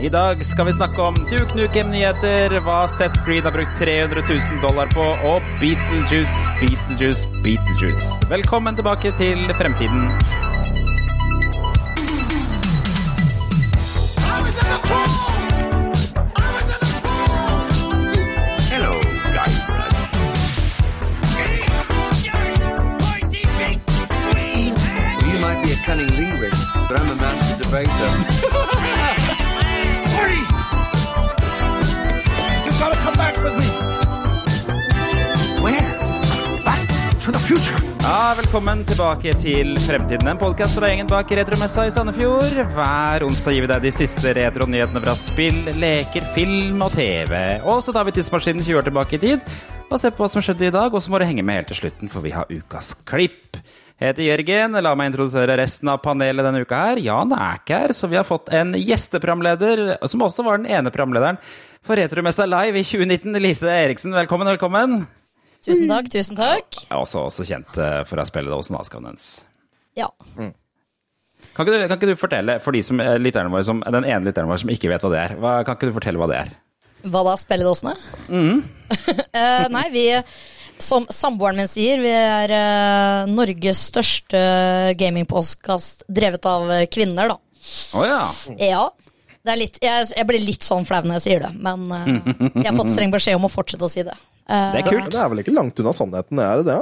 I dag skal vi snakke om Duke Nukem-nyheter, hva Seth Green har brukt 300 000 dollar på, og Beetlejuice, Beetlejuice, Beetlejuice. Velkommen tilbake til fremtiden. Velkommen tilbake til Fremtiden, en podkast fra gjengen bak Retromessa i Sandefjord. Hver onsdag gir vi deg de siste retronyhetene fra spill, leker, film og TV. Og så tar vi tidsmaskinen 20 år tilbake i tid og ser på hva som skjedde i dag. Og så må du henge med helt til slutten, for vi har ukas klipp. Jeg heter Jørgen. La meg introdusere resten av panelet denne uka her. Jan er ikke her, så vi har fått en gjesteprogramleder, som også var den ene programlederen for Retromessa Live i 2019. Lise Eriksen, velkommen, velkommen. Tusen takk, tusen takk. Jeg er også, også kjent eh, for å ha spillet Åsen Askavnens. Ja. Kan ikke, du, kan ikke du fortelle, for de som, eh, våre som, den ene lytteren vår som ikke vet hva det er, hva, kan ikke du fortelle hva det er? Hva da, spilledåsene? Eh, nei, vi Som samboeren min sier, vi er uh, Norges største gamingpostkast drevet av kvinner, da. Å ja. Ja. Det er litt, jeg, jeg blir litt sånn flau når jeg sier det, men uh, jeg har fått streng beskjed om å fortsette å si det. Eh, Det er kult. Det er vel ikke langt unna sannheten, er det det?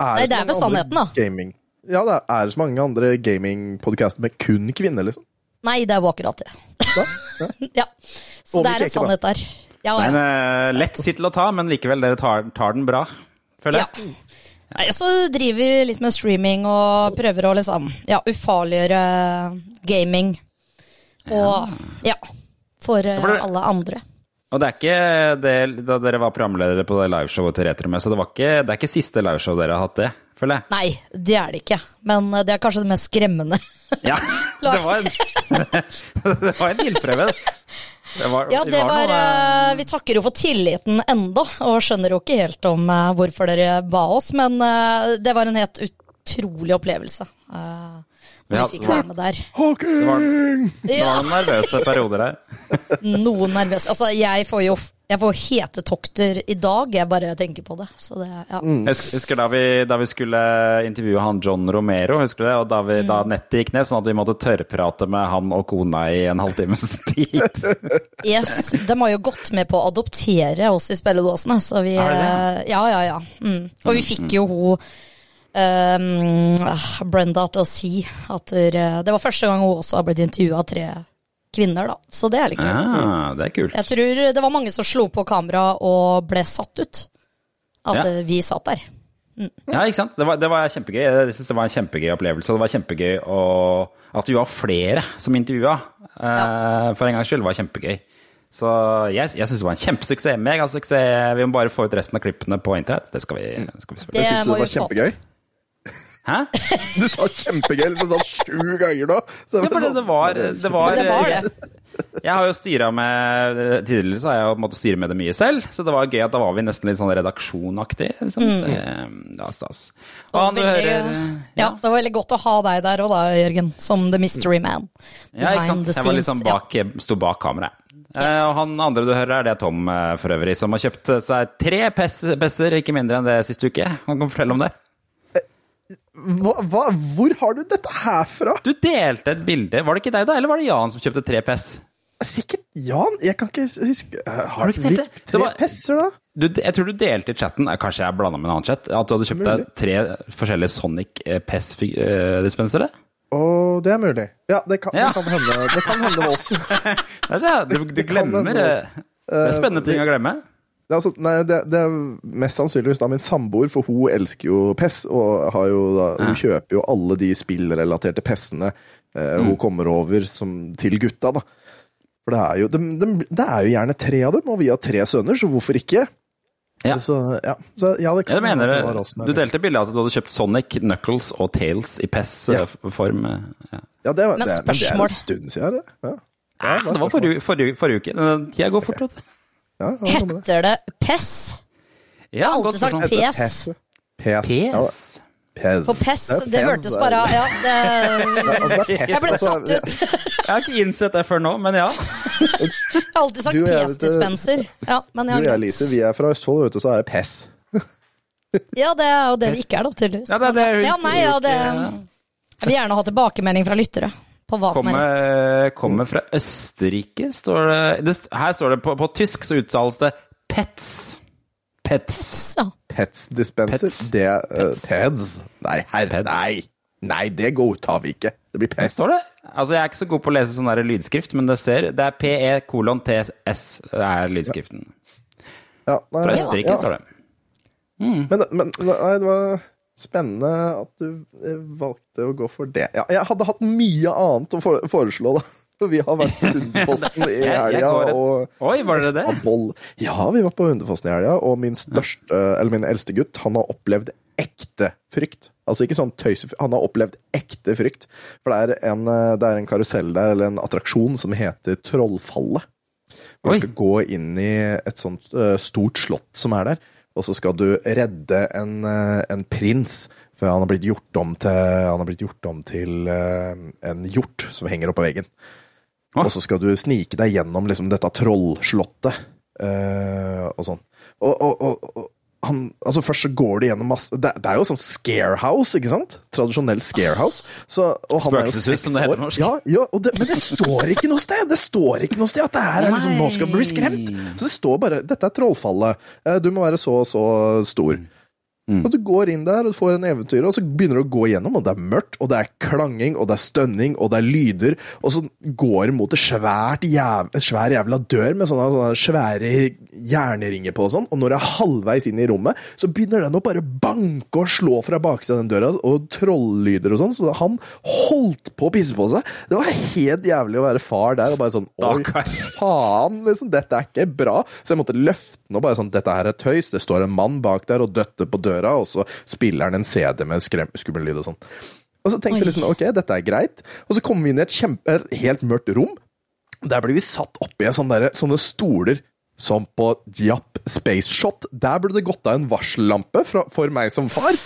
Er Nei, det er vel sannheten, da. Gaming. Ja, det er, så mange andre gamingpodcaster med kun kvinner, liksom? Nei, det er jo akkurat det. Ja. Ja. Så det er en sannhet der. Ja, ja. Men uh, lett tittel å ta, men likevel, dere tar, tar den bra, føler Ja. Nei, så driver vi litt med streaming og prøver å liksom ja, ufarliggjøre gaming. Og ja, for uh, for alle andre. Og det er ikke det, da dere var programledere på det liveshowet til Retromess, så det, var ikke, det er ikke siste liveshow dere har hatt det, føler jeg. Nei, det er det ikke. Men eh, det er kanskje det mest skremmende. Ja, det var en, det var en ildprøve. Det var, Ja, det var, noe eh, Vi takker jo for tilliten enda, og skjønner jo ikke helt om eh, hvorfor dere ba oss, men eh, det var en helt utrolig opplevelse. Når Ja, vi fikk være med der. Hawking! det var, det var noen nervøse perioder her. Noen nervøse. Altså, jeg får jo jeg får hetetokter i dag, jeg bare tenker på det. Så det, ja. Jeg husker- da vi, da vi skulle intervjue han John Romero, husker du det? Og da, vi, da nettet gikk ned, sånn at vi måtte tørrprate med han og kona i en halvtimes tid. Yes, de har jo gått med på å adoptere oss i spilledåsene, så vi eh, Ja, ja, ja. Mm. Og vi fikk jo hun um, Brenda til å si at det var første gang hun også har blitt intervjua av tre kvinner, da. Så det er litt kult. Ah, det er kult. Jeg tror det var mange som slo på kamera og ble satt ut. At Ja. eh, vi satt der. Ja, ikke sant? Det var, det var kjempegøy. Jeg synes det var en kjempegøy opplevelse. Det var kjempegøy å, at vi var flere som intervjua. Ja. For en gangs skyld. Det var kjempegøy. Så jeg, jeg syns det var en kjempesuksess. Megasuksess. Vi må bare få ut resten av klippene på internett. Det skal vi, skal vi Det det, Syns du det var kjempegøy? Hæ? Du sa kjempegøy liksom sånn sju ganger nå. Så det, for det, det var, det var, det var det. Jeg har jo styra med Tidligere så har jeg jo måttet styre med det mye selv, så det var gøy at da var vi nesten litt sånn redaksjonaktig. Liksom. Det var stas. Og Og han du veldig- hører ja, det var veldig godt å ha deg der òg da, Jørgen. Som the mystery man. Ja, ikke sant. Jeg var liksom bak, ja. bak, sto bak kameraet. Eh, og han andre du hører, er det Tom eh, for øvrig, som har kjøpt seg tre pes- pesser, ikke mindre enn det siste uke. Han kan fortelle om det. Hva, hva, hvor har du dette her fra? Du delte et bilde. Var det ikke deg, da? Eller var det Jan som kjøpte tre pess? Sikkert Jan. Jeg kan ikke huske Har, Har du ikke delt det? tre var- pesser, da? Du, jeg tror du delte i chatten, eh, kanskje jeg blanda med en annen chat, at du hadde kjøpt deg tre forskjellige Sonic eh, PES-dispensere. Å, det er mulig. Ja, det kan, Ja. Det kan hende det kan hende det du Det glemmer hende eh, Det er spennende ting å glemme. Det er, altså, nei, det, det er mest sannsynligvis da min samboer, for hun elsker jo PES, og har jo da, hun kjøper jo alle de spillrelaterte PES-ene eh, Mm. hun kommer over som, til gutta. da. For det er, jo, de, de, det er jo gjerne tre av dem, og vi har tre sønner, så hvorfor ikke? Ja. Så, ja. Så, ja, det Ja, kan det mener det. var også, Du delte bilde av at du hadde kjøpt Sonic, Knuckles og Tails i Ja. PES-form. Ja. Ja, det, var- Men det, men det er en stund siden. Det, ja. Ah, det var forrige, forrige, forrige uke. Tida går fort, Okay. Ja, det. Heter det PES? Ja, Jeg har alltid sagt. PES. PES. PES. Ja, PES. PES. Ja, det hørtes bare Ja, det Ja, altså, det Jeg ble altså, satt ut. Jeg har ikke innsett det før nå, men ja. Jeg har alltid sagt det. PS-dispenser. Ja, Du og jeg, Lise, vi er fra Østfold, vet du, så er det PES. Ja, det er jo det det ikke er, da, tydeligvis. Ja, det er det hun ja, nei, ja, det. Jeg vil gjerne ha tilbakemelding fra lyttere på hva som er rett. Kommer, kommer fra Østerrike, står det, det Her står det på, på tysk, så uttales det Pets. Pets. Ja. Pets dispenser. Pets. Det uh, Peds. Nei, herre, Peds. nei. Nei, det godtar vi ikke. Det blir PES. Står det? Altså, Jeg er ikke så god på å lese sånn der lydskrift, men det ser Det er PE kolon TS er lydskriften. Ja, nei, Fra Østerrike ja. står det. Men, men nei, det var spennende at du eh, valgte å gå for det. Ja, jeg hadde hatt mye annet å foreslå, da. Vi har vært på Hundefossen i helga, og Oi, var det det? Boll. Ja, vi var på Hundefossen i helga, og min største, eller min eldste gutt, han har opplevd ekte frykt. Altså ikke sånn tøysefrykt, han har opplevd ekte frykt. For det er en, eh, det er en karusell der, eller en attraksjon, som heter Trollfallet. Oi. skal gå inn i et sånt uh, stort slott som er der, og så skal du redde en, eh, en prins. For han har blitt gjort om til, han har blitt gjort om til eh, en hjort som henger oppå veggen. Og så skal du snike deg gjennom liksom, dette trollslottet uh, og sånn. Og, og, og han, altså Først så går de gjennom masse Det, det er jo sånn scarehouse, ikke sant? Tradisjonell scarehouse. Så, og han er jo Spøkelseshus, seks som det heter norsk. Ja, ja det, men det står ikke noe sted! Det står ikke noe sted at det her er liksom, nå skal du bli skremt. Så det står bare 'Dette er trollfallet. Eh, Du må være så og så stor'. Og du går inn der og får en eventyr, og så begynner du å gå igjennom, og det er mørkt, og det er klanging, og det er stønning, og det er lyder, og så går det mot et svært jæv, svær jævla dør med sånne, sånne svære jernringer på og sånn, og når jeg er halvveis inn i rommet, så begynner den å bare banke og slå fra baksiden av den døra, og trolllyder og sånn, så han holdt på å pisse på seg. Det var helt jævlig å være far der, og bare sånn, oi, faen, liksom, dette er ikke bra. Så jeg måtte løfte den og bare sånn, dette her er tøys, det står en mann bak der og døtter på døra, og så spiller han en CD med skummel lyd og sånn. Og så tenkte jeg liksom, ok, dette er greit. Og så kommer vi inn i et kjempe, et helt mørkt rom. Der blir vi satt oppi en sånn derre- sånne stoler som på Japp Space Shot. Der burde det gått av en varsellampe for meg som far.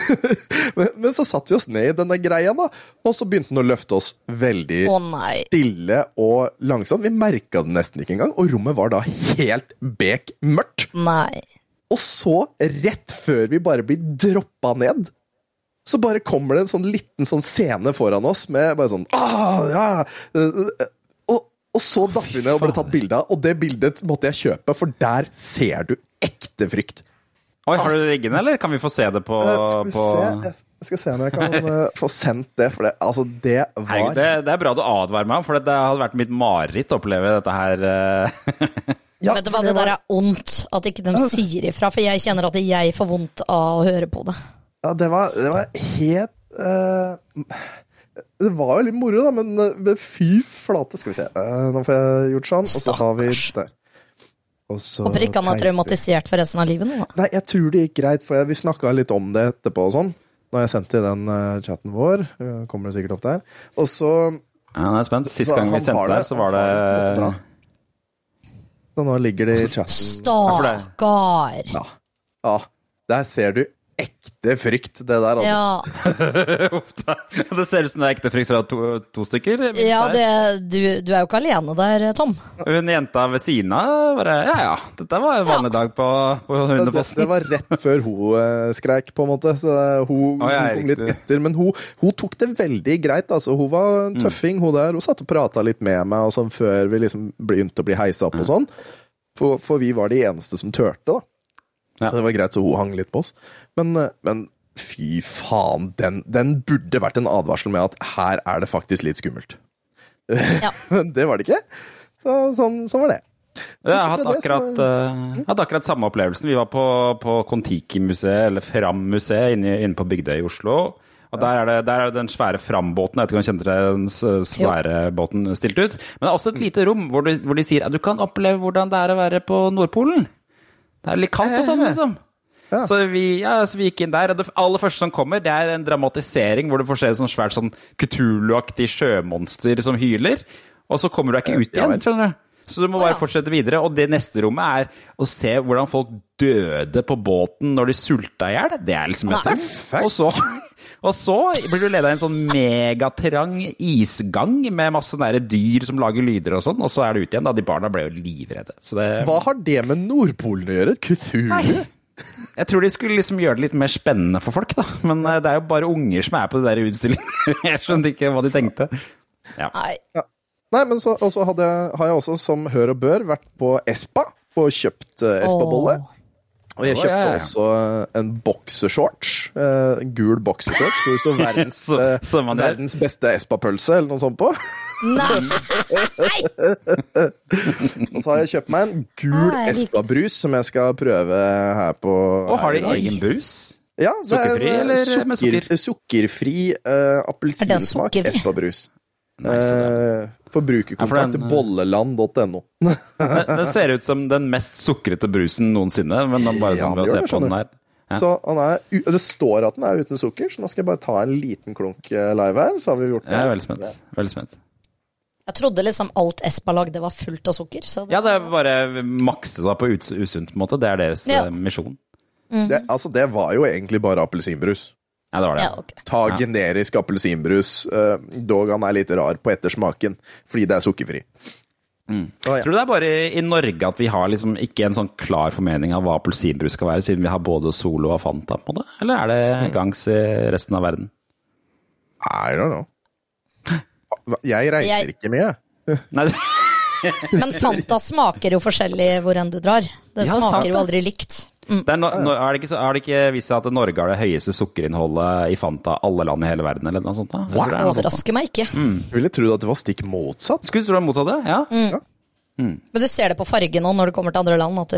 men, men så satte vi oss ned i denne greia, da, og så begynte den å løfte oss veldig oh, stille og langsomt. Vi merka det nesten ikke engang, og rommet var da helt bek mørkt. Nei. Og så, rett før vi bare blir droppa ned, så bare kommer det en sånn liten sånn scene foran oss med bare sånn «Åh, ja. og, og så datt vi ned og ble tatt bilde av, og det bildet måtte jeg kjøpe, for der ser du ekte frykt. Oi, Har du det liggende, eller kan vi få se det på, Eh, skal vi på... se Jeg skal se om jeg kan eh, få sendt det, for det, altså, det var Hei, det, det er bra du advarer meg for det hadde vært mitt mareritt å oppleve dette her. eh. Ja, Vet du hva, det var- der er ondt at ikke de sier ifra, for jeg kjenner at jeg får vondt av å høre på det. Ja, det var, det var helt uh... Det var jo litt moro, da, men, eh, men fy flate. Skal vi se. Uh, nå får jeg gjort sånn, og så har vi det. Og så Håper ikke han er traumatisert for resten av livet nå, da. Nei, jeg tror det gikk greit, for jeg, vi snakka litt om det etterpå og sånn. Når jeg sendte i den uh, chatten vår. eh, kommer det sikkert opp der. Og så Ja, jeg er spent. Sist gang vi sendte det- der, så var det det. Så nå ligger det i chatten. Stakkar! Ja. ja. Der ser du ekte frykt, det der, altså. Ja, Det ser ut som det er ekte frykt fra to, to stykker. ja det, du, du er jo ikke alene der, Tom. Hun jenta ved siden av bare Ja ja, dette var en vanlig dag på, på Det, det, det var rett før hun eh, skreik, på en måte. Så hun, oh, ja, hun kom litt etter. Men hun, hun tok det veldig greit. Altså. Hun var Mm. en tøffing, hun der. Hun satt og prata litt med meg og sånn, før vi liksom begynte å bli heisa opp og sånn. For, for vi var de eneste som turte, da. Ja. Så det var greit, så hun hang litt på oss. Men, eh, men fy faen, den, den burde vært en advarsel med at her er det faktisk litt skummelt. Ja. Men det var det ikke. Så, sånn, sånn var det. Jeg har hatt det, akkurat, uh, hatt akkurat samme opplevelsen. Vi var på, på Kon-Tiki-museet, eller Fram-museet, inne, inne på Bygdøy i Oslo. Og der er, det, der er den svære Fram-båten. Jeg vet ikke om du kjente den svære svære båten stilt ut. Men det er også et lite rom hvor, du, hvor de sier at du kan oppleve hvordan det er å være på Nordpolen. Det er litt kaldt og sånn, liksom. Ja. Så, vi, ja, så vi gikk inn der, og det aller første som kommer, det er en dramatisering hvor du får se et sånn svært sånn Cthulhu-aktig sjømonster som hyler, og så kommer du deg ikke ut igjen, skjønner du. Så du må bare fortsette videre. Og det neste rommet er å se hvordan folk døde på båten når de sulta i hjel. Det er liksom et. Og så, Og så blir du leda i en sånn megatrang isgang med masse nære dyr som lager lyder og sånn, og så er det ut igjen. da. De barna ble jo livredde. Så det, Hva har det med Nordpolen å gjøre? Cthulhu? jeg tror de skulle liksom gjøre det litt mer spennende for folk, da. Men eh, det er jo bare unger som er på det der utstillingen. Jeg skjønte ikke hva de tenkte. Ja. Nei. Nei, men så, hadde jeg, har jeg også, som hør og bør, vært på Espa og kjøpt uh, Espa-bolle. Åh. Og jeg kjøpte ja, ja. også eh, en boksershorts. eh, en gul boksershorts hvor det står verdens, Så- eh, verdens beste Espa-pølse, eller noe sånt på. Nei! Og så har jeg kjøpt meg en gul Ah, Espa-brus som jeg skal prøve her på Og har de egen brus? Ja, det er, Sukkerfri, eh, eller med sukker? Sukkerfri uh, appelsinsmak? Espa-brus. Nice. Eh, Forbrukerkontakt Ja, den, eh, bolleland.no. Det, det ser ut som den mest sukrete brusen noensinne, men den bare Ja, sånn ved å se det, på den her. Ja. Så han er, det står at den er uten sukker, så nå skal jeg bare ta en liten klunk eh, live her. Så har vi gjort det. Jeg er veldig spent. Veldig spent. Jeg trodde liksom alt Espa lagde var fullt av sukker. Så det, Ja, det er bare makse da på usunt, på en måte. Det er deres Ja. eh, misjon. Det, altså, det var jo egentlig bare appelsinbrus. Ja, det var det. ja, okay. Ta generisk appelsinbrus. eh, dog han er litt rar på ettersmaken, fordi det er sukkerfri. Mm. Å, ja. Tror du det er bare i, Norge at vi har liksom ikke en sånn klar formening av hva appelsinbrus skal være, siden vi har både Solo og Fanta, på det? Eller er det gangs i resten av verden? I don't know. Jeg reiser Jeg- ikke med. Nei, Men Fanta smaker jo forskjellig hvor enn du drar. Det Ja, smaker sant, jo aldri likt. Det er, no, no, er, det ikke, så- er det ikke vist seg at Norge har det høyeste sukkerinnholdet i Fanta alle land i hele verden, eller noe sånt? da? Wow. det er. Overrasker meg ikke. Jeg ville trodd at det var stikk motsatt. Skulle du tro det var motsatt det? Ja. Men du ser det på fargen nå når du kommer til andre land, at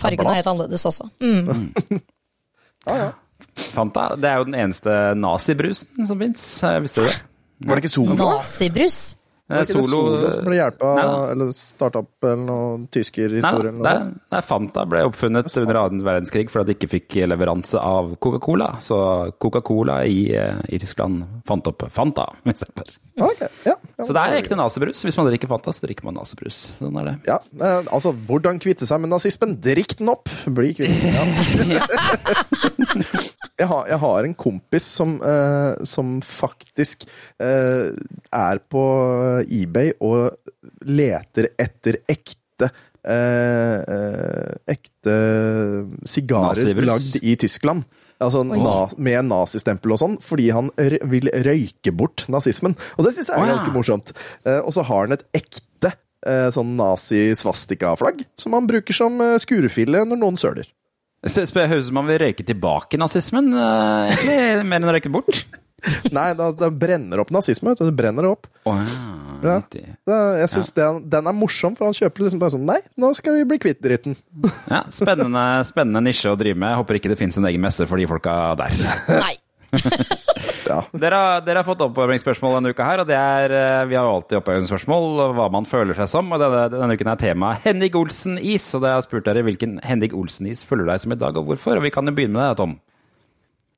fargen er helt annerledes også. Mm. Ja, ja. Fanta det er jo den eneste nazibrusen som fins. Visste du det? Var det ikke Solo? Nazibrus? Var er ikke det Solo som ble hjelpa Nei eller starta opp eller noe Nei, tyskerhistorie? det, er, det er Fanta ble oppfunnet under annen verdenskrig fordi de ikke fikk leveranse av Coca-Cola. Så Coca-Cola i, eh, i Tyskland fant opp Fanta. istedenfor. Ok, ja, ja, Så det er ekte nazibrus. Hvis man drikker Fanta, så drikker man nazibrus. Sånn er det. Ja, eh, altså, hvordan kvitte seg med nazismen? Drikk den opp! Bli kvitt den. Ja. jeg, har, jeg har en kompis som, eh, som faktisk eh, er på eBay og leter etter ekte eh, eh, ekte sigarer lagd i Tyskland. Altså na, med nazistempel og sånn, fordi han r vil røyke bort nazismen. Og det syns jeg er ganske morsomt. Eh, og så har han et ekte eh, sånn nazi-svastika-flagg, som han bruker som skurefille når noen søler. Høres ut som man vil røyke tilbake nazismen, eh, egentlig, mer enn å røyke bort? Nei, det, det brenner opp nazisme. vet du, Det brenner det opp. Oh, ja. Ja. Jeg syns synes den, den er morsom, for han kjøper liksom bare sånn Nei, nå skal vi bli kvitt dritten. Ja, spennende, spennende nisje å drive med. Jeg håper ikke det finnes en egen messe for de folka der. Nei. Ja. Dere har, dere har fått oppvarmingsspørsmål denne uka her, og det er eh, Vi har jo alltid oppvarmingsspørsmål, hva man føler seg som. Og denne, denne uken er temaet Henning Olsen-is, og det har spurt dere hvilken Henning Olsen-is føler deg som i dag, og hvorfor? Og vi kan jo begynne med deg, Tom.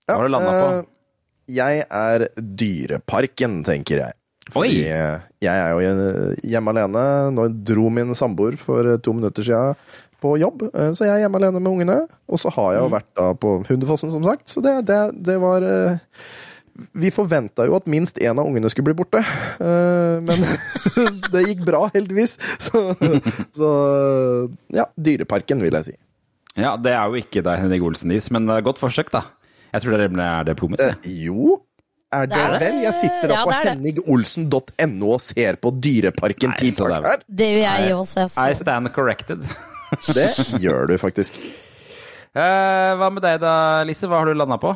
Hva har du landa på? eh, jeg er Dyreparken, tenker jeg. Fordi Oi. jeg er jo hjemme alene. Nå dro min samboer for to minutter siden på jobb, eh, så jeg er hjemme alene med ungene. Og så har Mm. jeg jo vært da på Hundefossen, som sagt. Så det, det, det var eh, Vi forventa jo at minst én av ungene skulle bli borte, eh, men det gikk bra, heldigvis. Så, så ja, Dyreparken, vil jeg si. Ja, det er jo ikke deg, Henning Olsen-is, men godt forsøk, da. Jeg tror det er det promis. Eh, jo, er det, Det er det. vel? Jeg sitter da Ja, på det henningolsen.no og ser på Dyreparken Nei, Team det Park er- her. Det gjør jeg jo også. Jeg I stand corrected. Det gjør du faktisk. Eh, hva med deg da, Lise? Hva har du landa på?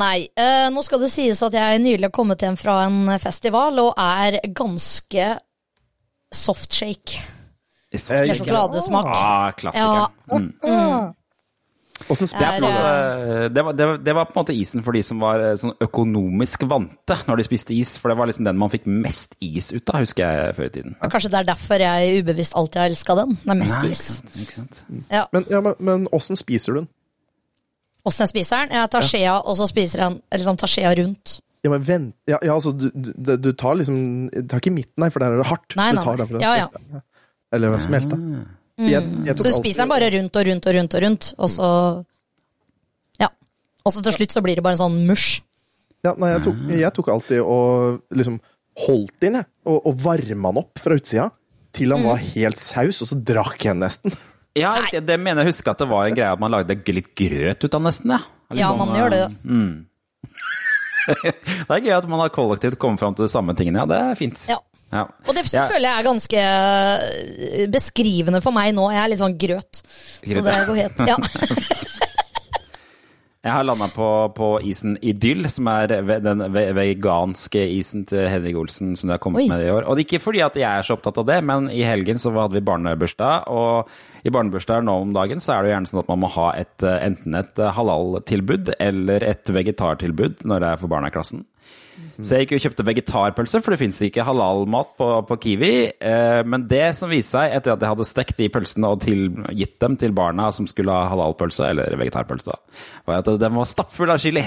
Nei, eh, nå skal det sies at jeg nylig har kommet hjem fra en festival og er ganske softshake. Eh, Med sjokoladesmak. Ah, klassiker. Ja. Mm. Åssen Det, er man Er, det, var, det, var, det var på en måte isen for de som var eh, sånn økonomisk vante når de spiste is, for det var liksom den man fikk mest is ut av, husker jeg før i tiden. Kanskje det er derfor jeg ubevisst alltid har elska den. Det er mest Nei, is. ikke sant, ikke sant. Ja. Men, ja, men, men åssen spiser du den? Åssen jeg spiser den? Jeg tar skjea, og så spiser jeg den liksom tar skjea rundt. Ja, men vent Ja, ja altså, du, du, du tar liksom Du tar ikke midten, nei, for der er det hardt. Nei, du tar nei. derfra det Ja, ja. Eller smelta. Jeg, jeg tok Så du spiser den bare rundt og rundt og rundt og rundt, og så Ja. Og så til slutt så blir det bare en sånn musj. Ja, nei, jeg tok, jeg tok alltid og liksom holdt inn, jeg. Og, og varma den opp fra utsida til han var helt saus, og så drakk jeg den nesten. Ja, det, det mener jeg husker at det var en greie at man lagde litt grøt ut av nesten, ja. Litt Ja, sånn, man gjør det. Det er gøy at man har kollektivt kommet fram til de samme tingene, ja. Det er fint. Ja. Ja. Og det Ja. føler jeg er ganske eh, beskrivende for meg nå. Jeg er litt sånn grøt. Så det går helt Ja. Jeg har landa på, på isen Idyll, som er den veganske isen til Henrik Olsen som de har kommet Oi. med i år. Og det er ikke fordi at jeg er så opptatt av det, men i helgen så hadde vi barnebursdag, og i barnebursdager nå om dagen så er det jo gjerne sånn at man må ha et, eh, enten et eh, halal-tilbud eller et vegetartilbud når det er for barna i klassen. Så jeg gikk og kjøpte vegetarpølse, for det fins ikke halalmat på, på Kiwi. Eh, men det som viste seg, etter at jeg hadde stekt de pølsene og til, gitt dem til barna som skulle ha halalpølse, eller vegetarpølse, da, var at den var stappfull av chili.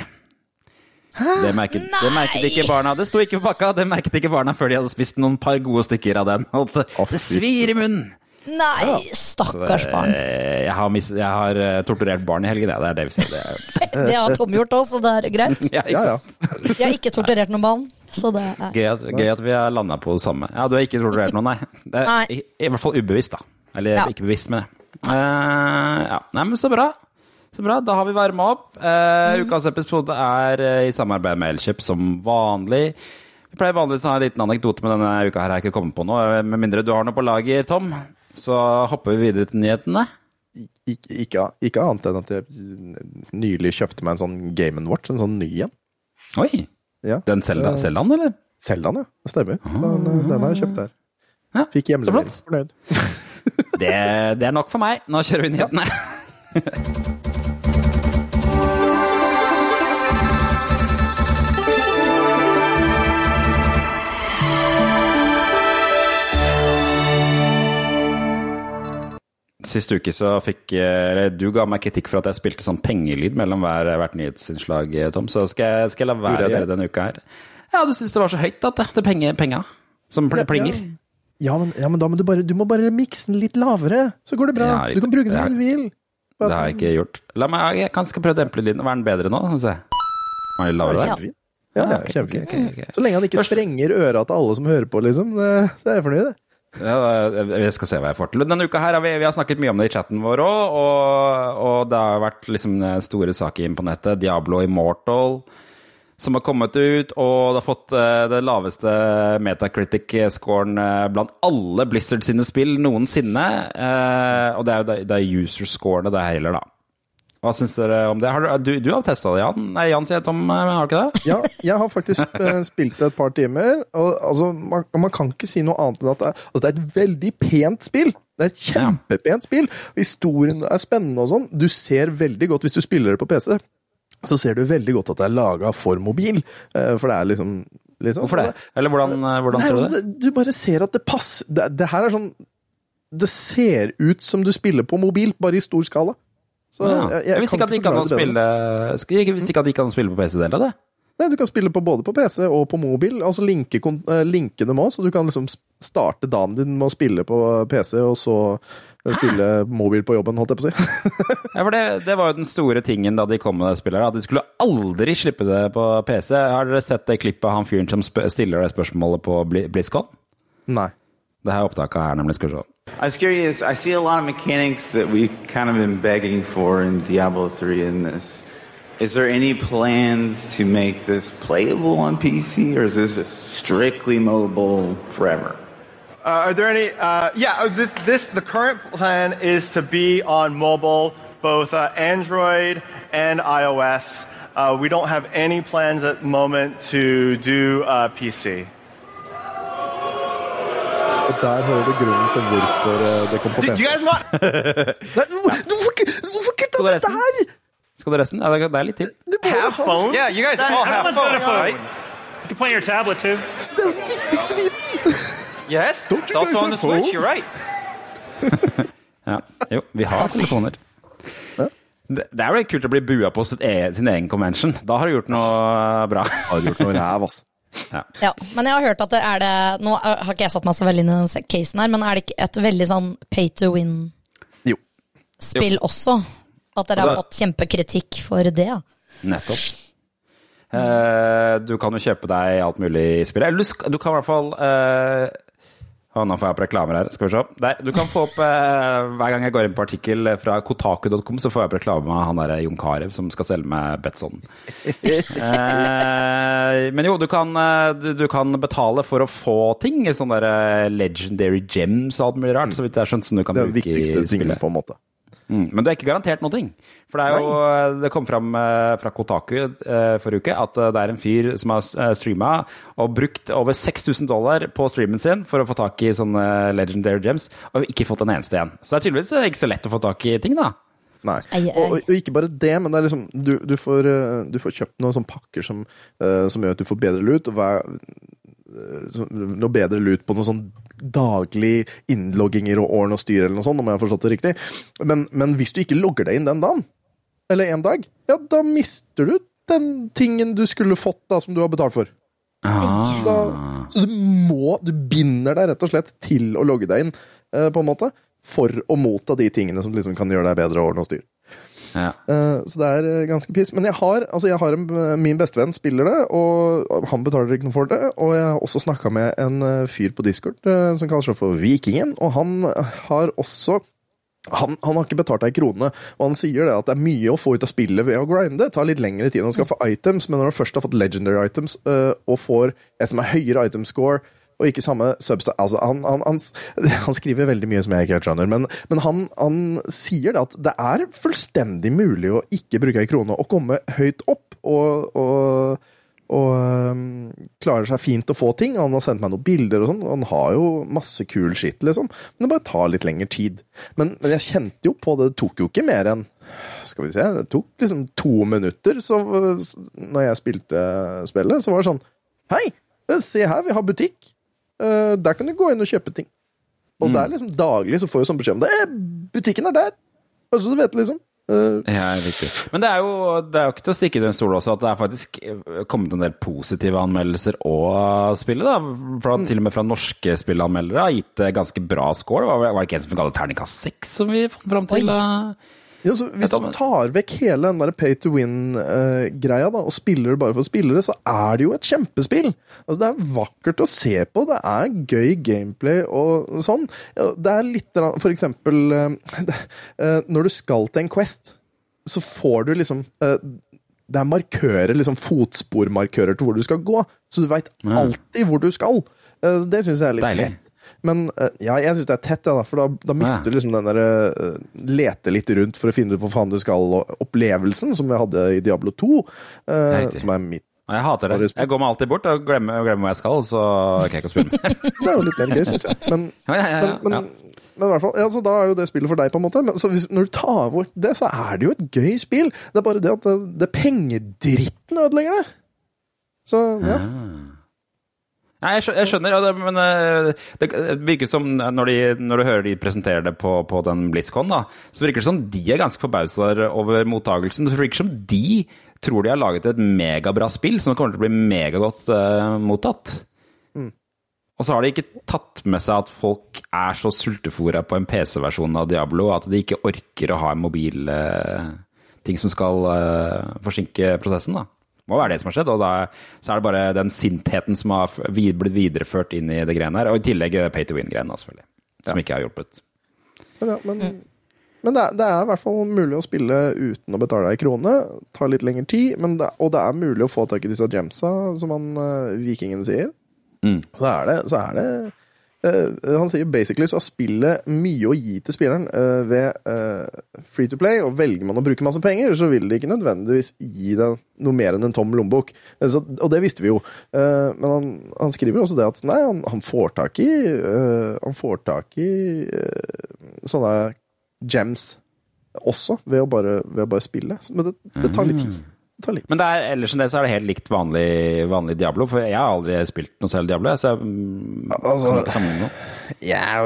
Det merket, det merket ikke barna. Det sto ikke på pakka, det merket ikke barna før de hadde spist noen par gode stykker av den. Og det svir i munnen! Nei, stakkars barn. Jeg har, mis, jeg har eh, torturert barn i helgen, ja. det er det vi ser. Det er, Det har Tom gjort òg, så det er greit. ja, ikke Ja, sant? ja. Jeg har ikke torturert noen barn, så det er Gøy at, gøy at vi har landa på det samme. Ja, du har ikke torturert noen, nei. Det er Nei. I, I hvert fall ubevisst, da. Eller Ja. ikke bevisst, men det. Uh, ja. Nei, men så bra. Så bra, Da har vi varma opp. Mm. Eh, Ukas episode er uh, i samarbeid med Elkjøp som vanlig. Vi pleier vanligvis å ha en liten anekdote, men denne uka her har jeg ikke kommet på noe. Med mindre du har noe på lager, Tom. Så hopper vi videre til nyhetene. Ik ikke, ikke annet enn at jeg nylig kjøpte meg en sånn Game Watch, en sånn ny en. Oi! Ja. Den Zelda, Eh, eller? Zeldaen, ja. Det stemmer. Den, eh, den har jeg kjøpt der. Ja, Fikk hjemlevering. Fornøyd. Det, det er nok for meg. Nå kjører vi nyhetene. Sist uke så fikk eller Du ga meg kritikk for at jeg spilte sånn pengelyd mellom hver, hvert nyhetsinnslag, Tom. Så skal jeg, skal jeg la være å gjøre det denne uka her. Ja, du syns det var så høyt at det, det penga som pl- plinger. Ja, men, ja, men da må du bare, du må bare mikse den litt lavere, så går det bra. Ja, du kan bruke den som du vil. Det har jeg ikke gjort. La meg, jeg kan skal prøve å dempe lyden. Var den bedre nå? Se. Var den lavere der? Ja, ja, ok, Okay, okay, ok, ok. Så lenge han ikke sprenger øra til alle som hører på, liksom. Det, det er jeg fornøyd med. Jeg skal se hva jeg får til. Denne uka her har vi, vi har snakket mye om det i chatten vår òg, og, og det har vært liksom store saker inn på nettet. Diablo Immortal som har kommet ut, og det har fått eh, det laveste Metacritic-scoren eh, blant alle Blizzard sine spill noensinne. Eh, og det er jo er user-scorene det gjelder, da. Hva syns dere om det? Har du, du, du har testa det, Jan? Nei, Jan sier Tom, men har du ikke det? Ja, jeg har faktisk eh, spilt det et par timer, og altså, man, man kan ikke si noe annet enn at det, er- altså, det er et veldig pent spill. Det er et kjempepent spill. Historien er spennende og sånn. Du ser veldig godt, hvis du spiller det på PC, så ser du veldig godt at det er laga for mobil. eh, For det er liksom, sånn Hvorfor det? Eller hvordan, eh, hvordan Nei, ser du altså, det? det, du bare ser at det passer. Det, det her er sånn Det ser ut som du spiller på mobil, bare i stor skala. Så Ja. jeg, Jeg visste ikke at det gikk an å spille Jeg visste ikke at det gikk an å spille på PC del av det. Nei, Du kan spille på både på PC og på mobil. Altså linke, eh, linke dem òg, så du kan liksom starte dagen din med å spille på PC, og så spille spille mobil på jobben, holdt jeg på å si. Ja, for det, det var jo den store tingen da de kom med det spillet, at de skulle aldri slippe det på PC. Har dere sett det klippet av han fyren som stiller det spørsmålet på Bli- BlizzCon? Nei. Det her opptaket her, nemlig. Skal vi se. I was curious. I see a lot of mechanics that we've kind of been begging for in Diablo 3 in this. Is there any plans to make this playable on PC, or is this strictly mobile forever? Uh, are there any? Uh, yeah, uh, this, this the current plan is to be on mobile, both uh, Android and iOS. Uh, we don't have any plans at the moment to do uh, PC. Og der hører du grunnen til hvorfor eh, det kom på PC. hvorfor kutta du her?! Skal du resten? Ja, det er litt til. Du må Have ha phones? Yeah, you guys all have phone. right? You can play your tablet too. Det er den viktigste biten! Yes. Don't you guys have phones? You're right. Ja. Jo, vi har telefoner. Det er jo kult å bli bua på e sin egen convention. Da har du gjort noe bra. Har du gjort noe ræv, ass. Ja, men jeg har hørt at det er det Nå har ikke jeg satt meg så veldig inn i den casen her, men er det ikke et veldig sånn pay to win-spill også? At dere har fått kjempekritikk for det? Nettopp. Eh, du kan jo kjøpe deg alt mulig i spillet. Eller du, du kan i hvert fall eh, Å, nå får jeg opp reklamer her. Skal vi se. Der, du kan få opp eh, Hver gang jeg går inn på artikkel fra kotaku.com, så får jeg opp reklame med han derre Jon Carew som skal selge meg Betson. Eh, men jo, du kan, eh, du, du kan betale for å få ting. Sånne der eh, legendary gems og alt mulig rart. Så vidt jeg har skjønt, som du kan Det er den viktigste tingen, på en måte. Mm. Men du er ikke garantert noe. For det er jo Det kom fram eh, fra Kotaku eh, forrige uke at eh, det er en fyr som har streama og brukt over 6000 dollar på streamen sin for å få tak i sånne legendary gems, og ikke fått en eneste igjen. Så det er tydeligvis ikke så lett å få tak i ting, da. Nei. Ei, ei. Og, og ikke bare det, men det er liksom Du, du, får, du får kjøpt noen sånne pakker som, som gjør at du får bedre lut. Og hver, noe bedre lut på noe sånn daglig innlogginger og årene og styr eller noe sånt, om jeg har forstått det riktig. Men, men hvis du ikke logger deg inn den dagen, eller en dag, ja, da mister du den tingen du skulle fått da, som du har betalt for. Da, så du må Du binder deg rett og slett til å logge deg inn, eh, på en måte, for å motta de tingene som liksom kan gjøre deg bedre ordn og styr. Eh, Så det er eh, ganske piss. Men jeg har, altså jeg har en, min bestevenn spiller det, og han betaler ikke noe for det. Og jeg har også snakka med en eh, fyr på Discord eh, som kaller seg for Vikingen, og han har også han, han har ikke betalt ei krone, og han sier det at det er mye å få ut av spillet ved å grinde. Det tar litt lengre tid å skaffe items, men når du først har fått legendary items eh, og får et som er høyere item score og ikke samme substance altså han, han, han, han skriver veldig mye som jeg ikke helt skjønner, men, men han, sier at det er fullstendig mulig å ikke bruke ei krone og komme høyt opp og, og, og um, klarer seg fint å få ting. Han har sendt meg noen bilder og sånn, han har jo masse kul skitt, liksom. Men det bare tar litt lengre tid. Men, men jeg kjente jo på det, det tok jo ikke mer enn skal vi se, det tok liksom to minutter så, når jeg spilte spillet. Så var det sånn Hei, se her, vi har butikk. Eh, der kan du gå inn og kjøpe ting. Og det er liksom daglig så får du sånn beskjed om det. Eh, butikken er der! Bare så du vet, liksom. Uh, Ja, riktig. Men det er, jo, det er jo ikke til å stikke under en stol også at det er faktisk kommet en del positive anmeldelser av spillet. da. Fra, Til og med fra norske spillanmeldere har gitt ganske bra score. Var, var det ikke en som ga det terningkast seks, som vi fant fram til? Oi. da? Ja, så hvis du tar vekk hele den der pay to win-greia da, og spiller det bare for å spille det, så er det jo et kjempespill. Altså, det er vakkert å se på, det er gøy gameplay og sånn. Det er litt For eksempel eh, eh, Når du skal til en Quest, så får du liksom eh, Det er markører, liksom fotspormarkører til hvor du skal gå, så du veit alltid hvor du skal. Det syns jeg er litt Deilig. Men eh, ja, jeg syns det er tett, ja, da, for da, da mister du liksom den der uh, lete litt rundt for å finne ut hvor faen du skal, og opplevelsen som vi hadde i Diablo 2, uh, Riktig. som er mitt Jeg hater det. Jeg går meg alltid bort og glemmer, glemmer hvor jeg skal, så orker jeg ikke å spille mer. Det er jo litt mer gøy, syns jeg. Men, Ja, ja, ja, men, men, men i hvert fall, ja, så da er jo det spillet for deg, på en måte. Men så hvis, når du tar bort det, så er det jo et gøy spill. Det er bare det at det, det pengedritten ødelegger det. Så ja. Nei, jeg skjønner, men eh, det virker som når, de, når du hører de presentere det på, på den BlizzCon, da, så virker det som de er ganske forbausa over mottagelsen. Det virker som de tror de har laget et megabra spill som kommer til å bli megagodt uh, mottatt. Og så har de ikke tatt med seg at folk er så sultefòra på en PC-versjon av Diablo at de ikke orker å ha en mobil uh, ting som skal uh, forsinke prosessen. da. Må være det som har skjedd. Og da, så er det bare den sintheten som har blitt videreført inn i det greiene her. Og i tillegg pay to win-greiene, selvfølgelig. Som ikke har hjulpet. Men, ja, men, men det, er, det er i hvert fall mulig å spille uten å betale ei krone. Tar litt lengre tid, men det, og det er mulig å få tak i disse gemsa, som han eh, vikingen sier. Mm. Så er det, så er det Han sier basically så har spillet mye å gi til spilleren eh, ved eh, free to play, og velger man å bruke masse penger, så vil det ikke nødvendigvis gi deg noe mer enn en tom lommebok. Eh, så- Og det visste vi jo. Eh, men han, han skriver også det at nei, han, han får tak i eh, Han får tak i eh, sånne gems også, ved å bare, ved å bare spille. Men det, det tar litt tid. Men det er, ellers enn det så er det helt likt vanlig, vanlig Diablo, for jeg har aldri spilt noe selv Diablo. Så jeg mm, Altså- kan ikke sammenligne noe. Ja,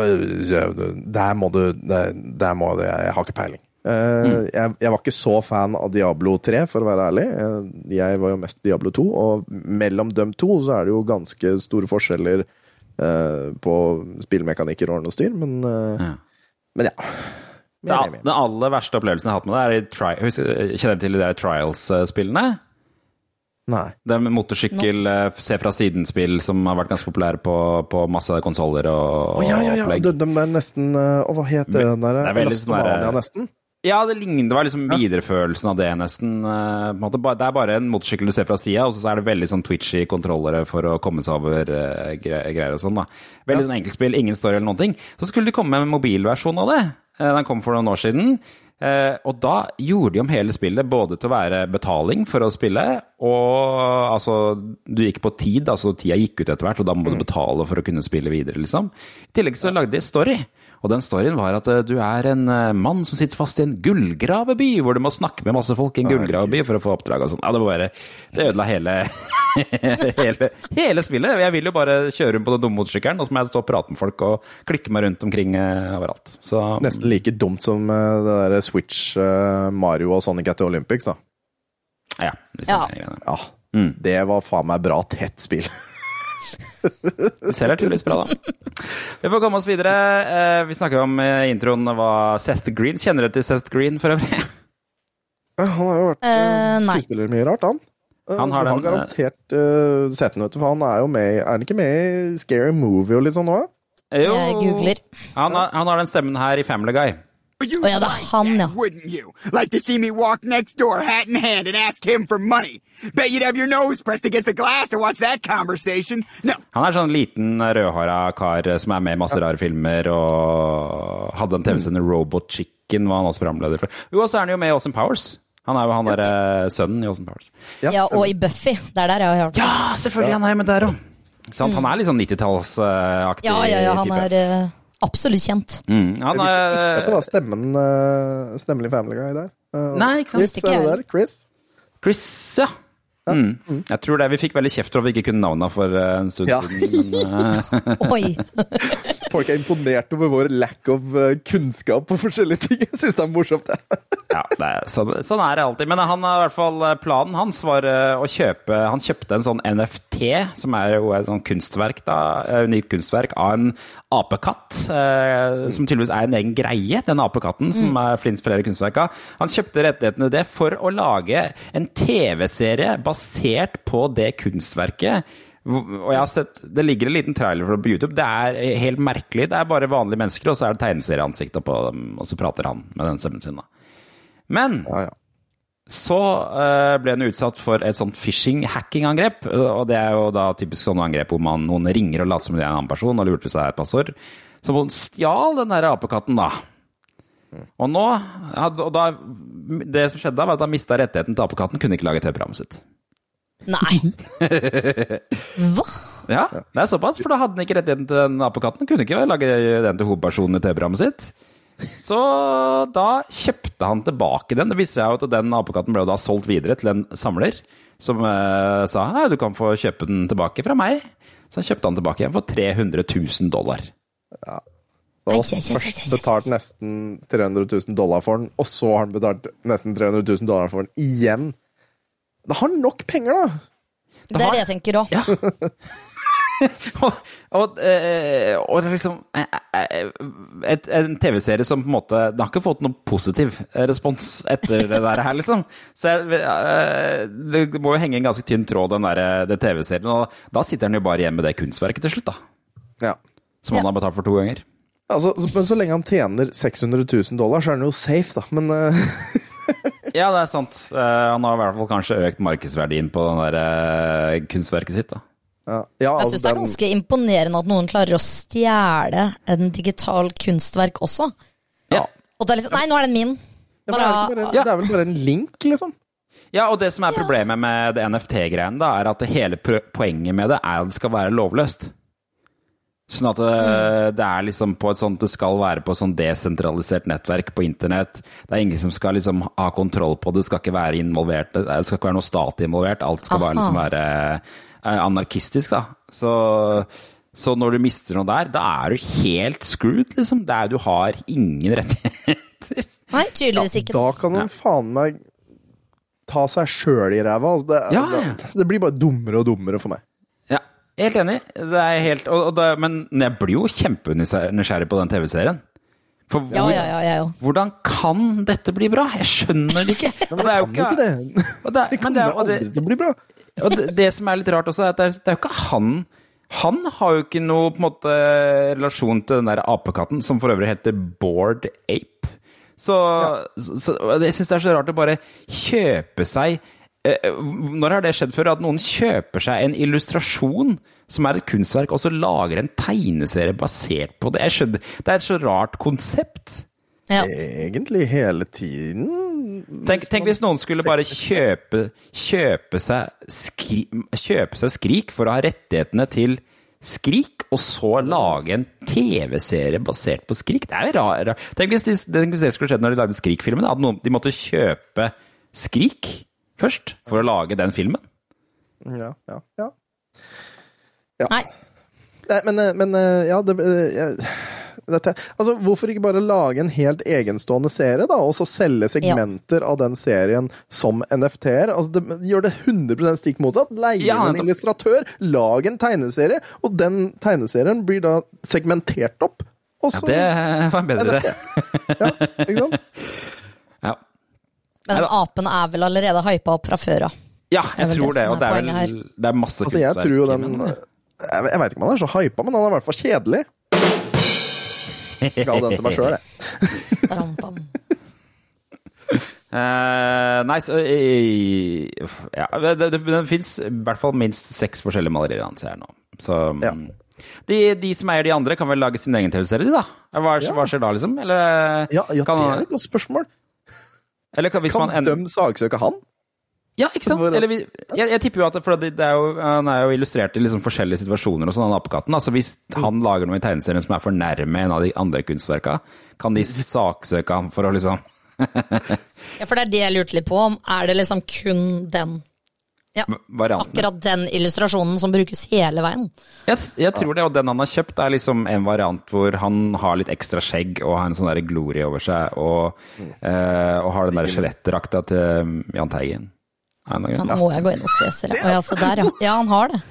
der må du Der, der må du Jeg har ikke peiling. Eh, jeg, jeg var ikke så fan av Diablo 3, for å være ærlig. Eh, jeg var jo mest Diablo 2, og mellom dem to så er det jo ganske store forskjeller uh, på spillmekanikker og ordne og styr, men, uh, Ja. men ja. Det, den aller verste opplevelsen jeg har hatt med det, er i tri husker, Kjenner du til de der Trials-spillene? Nei. Det er motorsykkel, no. se fra siden-spill som har vært ganske populære på, på masse konsoller og, oh, ja, ja, ja. opplegg. De, de er nesten eh, Å, hva het det den der? Det er veldig sånn Elastomania, nesten? Ja, det ligner, det var liksom videreførelsen av det, nesten. eh, på en måte. Det er bare en motorsykkel du ser fra sida, og så er det veldig sånn twitchy kontrollere for å komme seg over eh, greier og sånn. da. Veldig sånn enkeltspill, ingen story eller noen ting. Så skulle de komme med en mobilversjon av det. Eh, Den kom for noen år siden. Eh, og da gjorde de om hele spillet både til å være betaling for å spille, og altså Du gikk på tid, altså tida gikk ut etter hvert, og da må du betale for å kunne spille videre, liksom. I tillegg så lagde de story. Og den storyen var at eh, du er en eh, mann som sitter fast i en gullgraveby, hvor du må snakke med masse folk i en gullgraveby for å få oppdrag og sånn. Ja, det var bare Det ødela hele, hele hele spillet. Jeg vil jo bare kjøre rundt på den dumme motorsykkelen, og så må jeg stå og prate med folk og klikke meg rundt omkring eh, overalt. Så Nesten like dumt som det der Switch, Mario og Sonic at the Olympics, da. ja. Liksom, Ja. Ja. Mm. Det var faen meg bra tett spill. Det ser tydeligvis bra, da. Vi får komme oss videre. Eh, Vi snakker om eh, introen hva Seth Green. Kjenner du til Seth Green for øvrig? Han har jo vært Eh, eh, skuespiller mye rart, han. Eh, Han har den, har garantert uh, sett den, vet du, for han er jo med i Er han ikke med i Scary Movie og litt sånn nå? Jeg googler. Han har, han har den stemmen her i Family Guy. You Å ja, det er han, ja. wouldn't you? Like to see me walk next door, hat in hand, and ask him for money? Bet you'd have your nose pressed against the glass to watch that conversation. No, Han er sånn liten rødhåra kar eh, som er med i masse rare filmer, og hadde en TV-sender Robot Chicken, var han også programleder for. Jo, og så er han jo med i Austin Powers. Han er jo han derre sønnen i Austin Powers. Ja, og i Buffy. Det er der jeg har hørt. Ja, selvfølgelig! Han er jo med der òg. Sant? Han er litt sånn 90-tallsaktig Ja, ja, ja, han type. er eh, absolutt kjent. Mm, han Jeg visste ikke at det var stemmen, uh, stemmen i Family Guy der. Uh, Nei, ikke sant. Chris, ikke er det der? Chris? Chris, ja. Mm. Jeg tror det. Vi fikk veldig kjeft for at vi ikke kunne navnet for eh, en stund Ja. siden. Men, Oi. Folk er imponert over vår lack of eh, kunnskap på forskjellige ting. Jeg syns det er morsomt, det. Ja, det er, sånn, sånn er det alltid. Men han har i hvert fall eh, planen hans var eh, å kjøpe Han kjøpte en sånn NFT, som er jo et sånn kunstverk, da, unikt kunstverk, av en apekatt. Eh, som tydeligvis er en egen greie, den apekatten som er Flints flere kunstverk av. Han kjøpte rettighetene til det for å lage en TV-serie basert på det kunstverket. Og jeg har sett, Det ligger en liten trailer for det på YouTube. Det er helt merkelig. Det er bare vanlige mennesker, og så er det tegneserieansikter på dem, og så prater han med den stemmen sin. da. Men Ja, ja. så uh, ble han utsatt for et sånt phishing-hacking-angrep. Og det er jo da typisk sånne angrep hvor man, noen ringer og later som det er en annen person og lurer til seg et passord. Så hun stjal den der apekatten, da. Og nå og da, Det som skjedde da, var at han mista rettigheten til apekatten, kunne ikke lage TV-programmet sitt. Nei. Hva? Ja, det er såpass, for da hadde han ikke rettigheten til den apekatten. Kunne ikke lage den til hovedpersonen i TV-programmet sitt. Så da kjøpte han tilbake den. Det viste seg jo at den apekatten ble da solgt videre til en samler, som eh, sa ja, du kan få kjøpe den tilbake fra meg. Så han kjøpte han tilbake igjen for 300 000 dollar. Ja. Og først betalt nesten 300 000 dollar for den, og så har han betalt nesten 300 000 dollar for den igjen. Det har nok penger, da! Det er det jeg tenker òg. Ja. og, og, eh, og liksom eh, eh, et, En TV-serie som på en måte Den har ikke fått noen positiv respons etter det der her, liksom. Så jeg, eh, det må jo henge en ganske tynn tråd, den der, det TV-serien. Og da sitter han jo bare igjen med det kunstverket til slutt, da. Ja. Som han Ja. har betalt for to ganger. Altså, så, men så lenge han tjener 600 000 dollar, så er han jo safe, da. Men Ja, det er sant. Uh, han har i hvert fall kanskje økt markedsverdien på den der uh, kunstverket sitt, da. ja, ja, Jeg altså, syns det er ganske imponerende at noen klarer å stjele en digital kunstverk også. Ja. Og det er liksom Nei, nå er den min. ja, er det, Bare, bare, Ja. det er vel bare en link, liksom? Ja, og det som er problemet med det NFT-greiene, da, er at hele poenget med det er at det skal være lovløst. Sånn at det, det er liksom på et sånt Det skal være på et sånn desentralisert nettverk på internett. Det er ingen som skal liksom ha kontroll på det, det skal ikke være involvert, det skal ikke være noe stat involvert. Alt skal bare liksom være eh, anarkistisk, da. Så, så når du mister noe der, da er du helt screwed, liksom. Det er, du har ingen rettigheter. nei, tydeligvis ikke. Da kan han faen meg ta seg sjøl i ræva. Altså, det, Ja. det, det blir bare dummere og dummere for meg. Ja, helt enig. Det er helt, og, og det, men jeg blir jo kjempenysgjerrig på den TV-serien. For Ja, hvor, ja, ja, ja, hvordan kan dette bli bra? Jeg skjønner det ikke. Men det er jo ikke det. og det, Det kommer er- aldri til å bli bra. og det, det som er litt rart også, er at det er, det er jo ikke han Han har jo ikke noe måte relasjon til den der apekatten, som for øvrig heter Bored Ape. Så, så, så jeg syns det er så rart å bare kjøpe seg Når har det skjedd før? At noen kjøper seg en illustrasjon som er et kunstverk, og så lager en tegneserie basert på det? Jeg skjønner, Det er et så rart konsept. Ja. Egentlig hele tiden. Tenk, tenk hvis noen skulle bare kjøpe, kjøpe, seg skri, kjøpe seg Skrik for å ha rettighetene til Skrik, og så lage en TV-serie basert på Skrik. Det er jo rar- rar- Tenk hvis, de, tenk hvis det skulle skjedd når de lagde Skrik-filmen. At noen, de måtte kjøpe Skrik først for å lage den filmen. Ja, ja, ja. Nei. Nei, men, eh, men eh, ja, det, eh, jeg- dette, altså, Hvorfor ikke bare lage en helt egenstående serie, da, og så selge segmenter av den serien som NFT-er? Altså, det, gjør det 100 stikk motsatt. Leie Ja, en illustratør, lag en tegneserie, og den tegneserien blir da segmentert opp. Og så Det var bedre NFT. Ja, ikke sant? Ja. Men Neida. apen er vel allerede hypa opp fra før av. ja, jeg tror det det. Og er det er vel det er masse Altså, jeg tror jo den Jeg, jeg veit ikke om han er så hypa, men han er i hvert fall kjedelig. Ga den til meg sjøl, jeg. Uh. Eh, nei, så uh, ja, Det, det, det fins i hvert fall minst seks forskjellige malerier han ser nå. Så Ja. mm, de, de som eier de andre, kan vel lage sin egen TV-serie, de, da? Hva, Ja. hva skjer da, liksom? Eller, Ja, ja, kan, det er et godt spørsmål. Eller kan, hvis Kan man en- de saksøke han? Ja, ikke sant? Eller, vi- jeg, jeg tipper jo at for det, det er jo, Han er jo illustrert i liksom forskjellige situasjoner, og sånn, han apekatten. Altså, hvis han lager noe i tegneserien som er for nærme en av de andre kunstverka, kan de saksøke ham for å liksom Ja, for det er det jeg lurte litt på. om Er det liksom kun den ja, Variantene. akkurat den illustrasjonen som brukes hele veien? Jeg, jeg tror det, og den han har kjøpt, er liksom en variant hvor han har litt ekstra skjegg og har en sånn der glorie over seg, og, eh, og har den der skjelettdrakta til um, Jahn Teigen. Nå må jeg gå inn og se, ser jeg. Å, ja, se der, ja. Ja, han har det.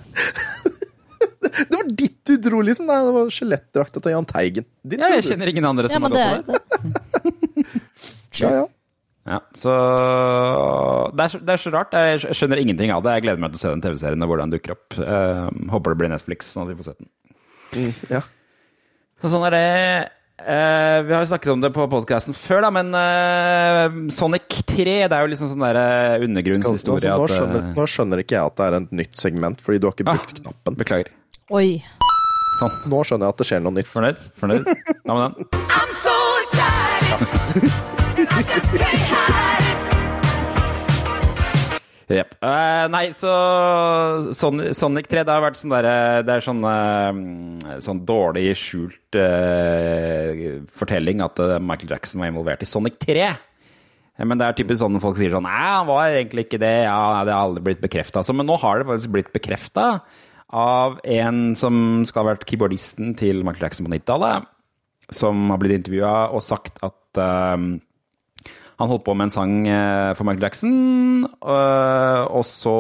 Det var ditt du dro, liksom. Nei, det var skjelettdrakta til Jahn Teigen. Ditt Ja, jeg kjenner ingen andre som ja, har det gått på det. det. Ja, ja. Ja, så det er, så- det er så rart. Jeg skjønner ingenting av det. Jeg gleder meg til å se den TV-serien og hvordan den dukker opp. Uh, håper det blir Netflix, sånn at vi får sett den. ja. Så sånn er det. Uh, vi har jo snakket om det på podkasten før, da, men uh, Sonic 3 det er jo liksom sånn der undergrunnshistorie altså, nå, eh, skjønner, nå skjønner ikke jeg at det er et nytt segment, fordi du har ikke Ah. knappen. Beklager. Oi. Sånn. Nå skjønner jeg at det skjer noe nytt. Fornøyd? Fornøyd? Hva med den? I'm so excited. I Jepp. Uh, nei, så Sonic, Sonic 3 det har vært sånn derre Det er sånn, uh, sånn dårlig skjult uh, fortelling at eh, Michael Jackson var involvert i Sonic 3. Eh, Men det er typisk sånn folk sier sånn Nei, han var egentlig ikke det. Ja, det har aldri blitt bekrefta. Men nå har det faktisk blitt bekrefta av en som skal ha vært keyboardisten til Michael Jackson på 90-tallet, som har blitt intervjua og sagt at eh, han holdt på med en sang eh, for Michael Jackson, øh, og så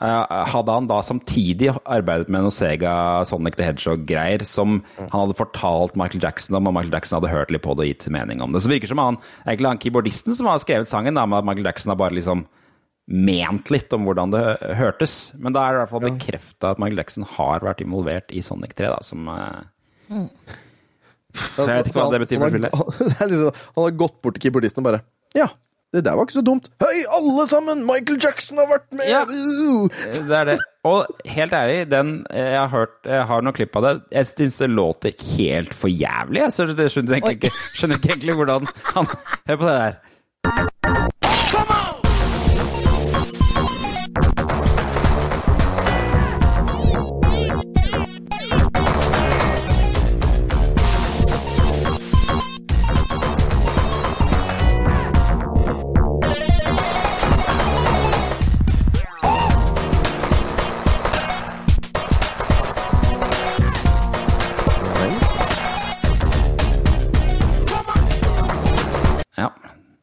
eh, hadde han da samtidig arbeidet med noe Sega Sonic the Hedgehog-greier som han hadde fortalt Michael Jackson om, og Michael Jackson hadde hørt litt på det og gitt mening om det. Så det virker som han, egentlig han keyboardisten som har skrevet sangen, da, med at Michael Jackson har bare liksom ment litt om hvordan det hørtes. Men da er det i hvert fall bekrefta at Michael Jackson har vært involvert i Sonic 3, da, som eh, Jeg vet ikke hva det betyr for han, har, det er liksom, han har gått bort til keyboardisten og bare Ja, det der var ikke så dumt. Hei, alle sammen! Michael Jackson har vært med! Ja. Det er det. Og helt ærlig, den jeg har hørt Jeg har noen klipp av det. Jeg syns det låter helt for jævlig. jeg skjønner ikke, skjønner ikke egentlig hvordan han Hør på det der.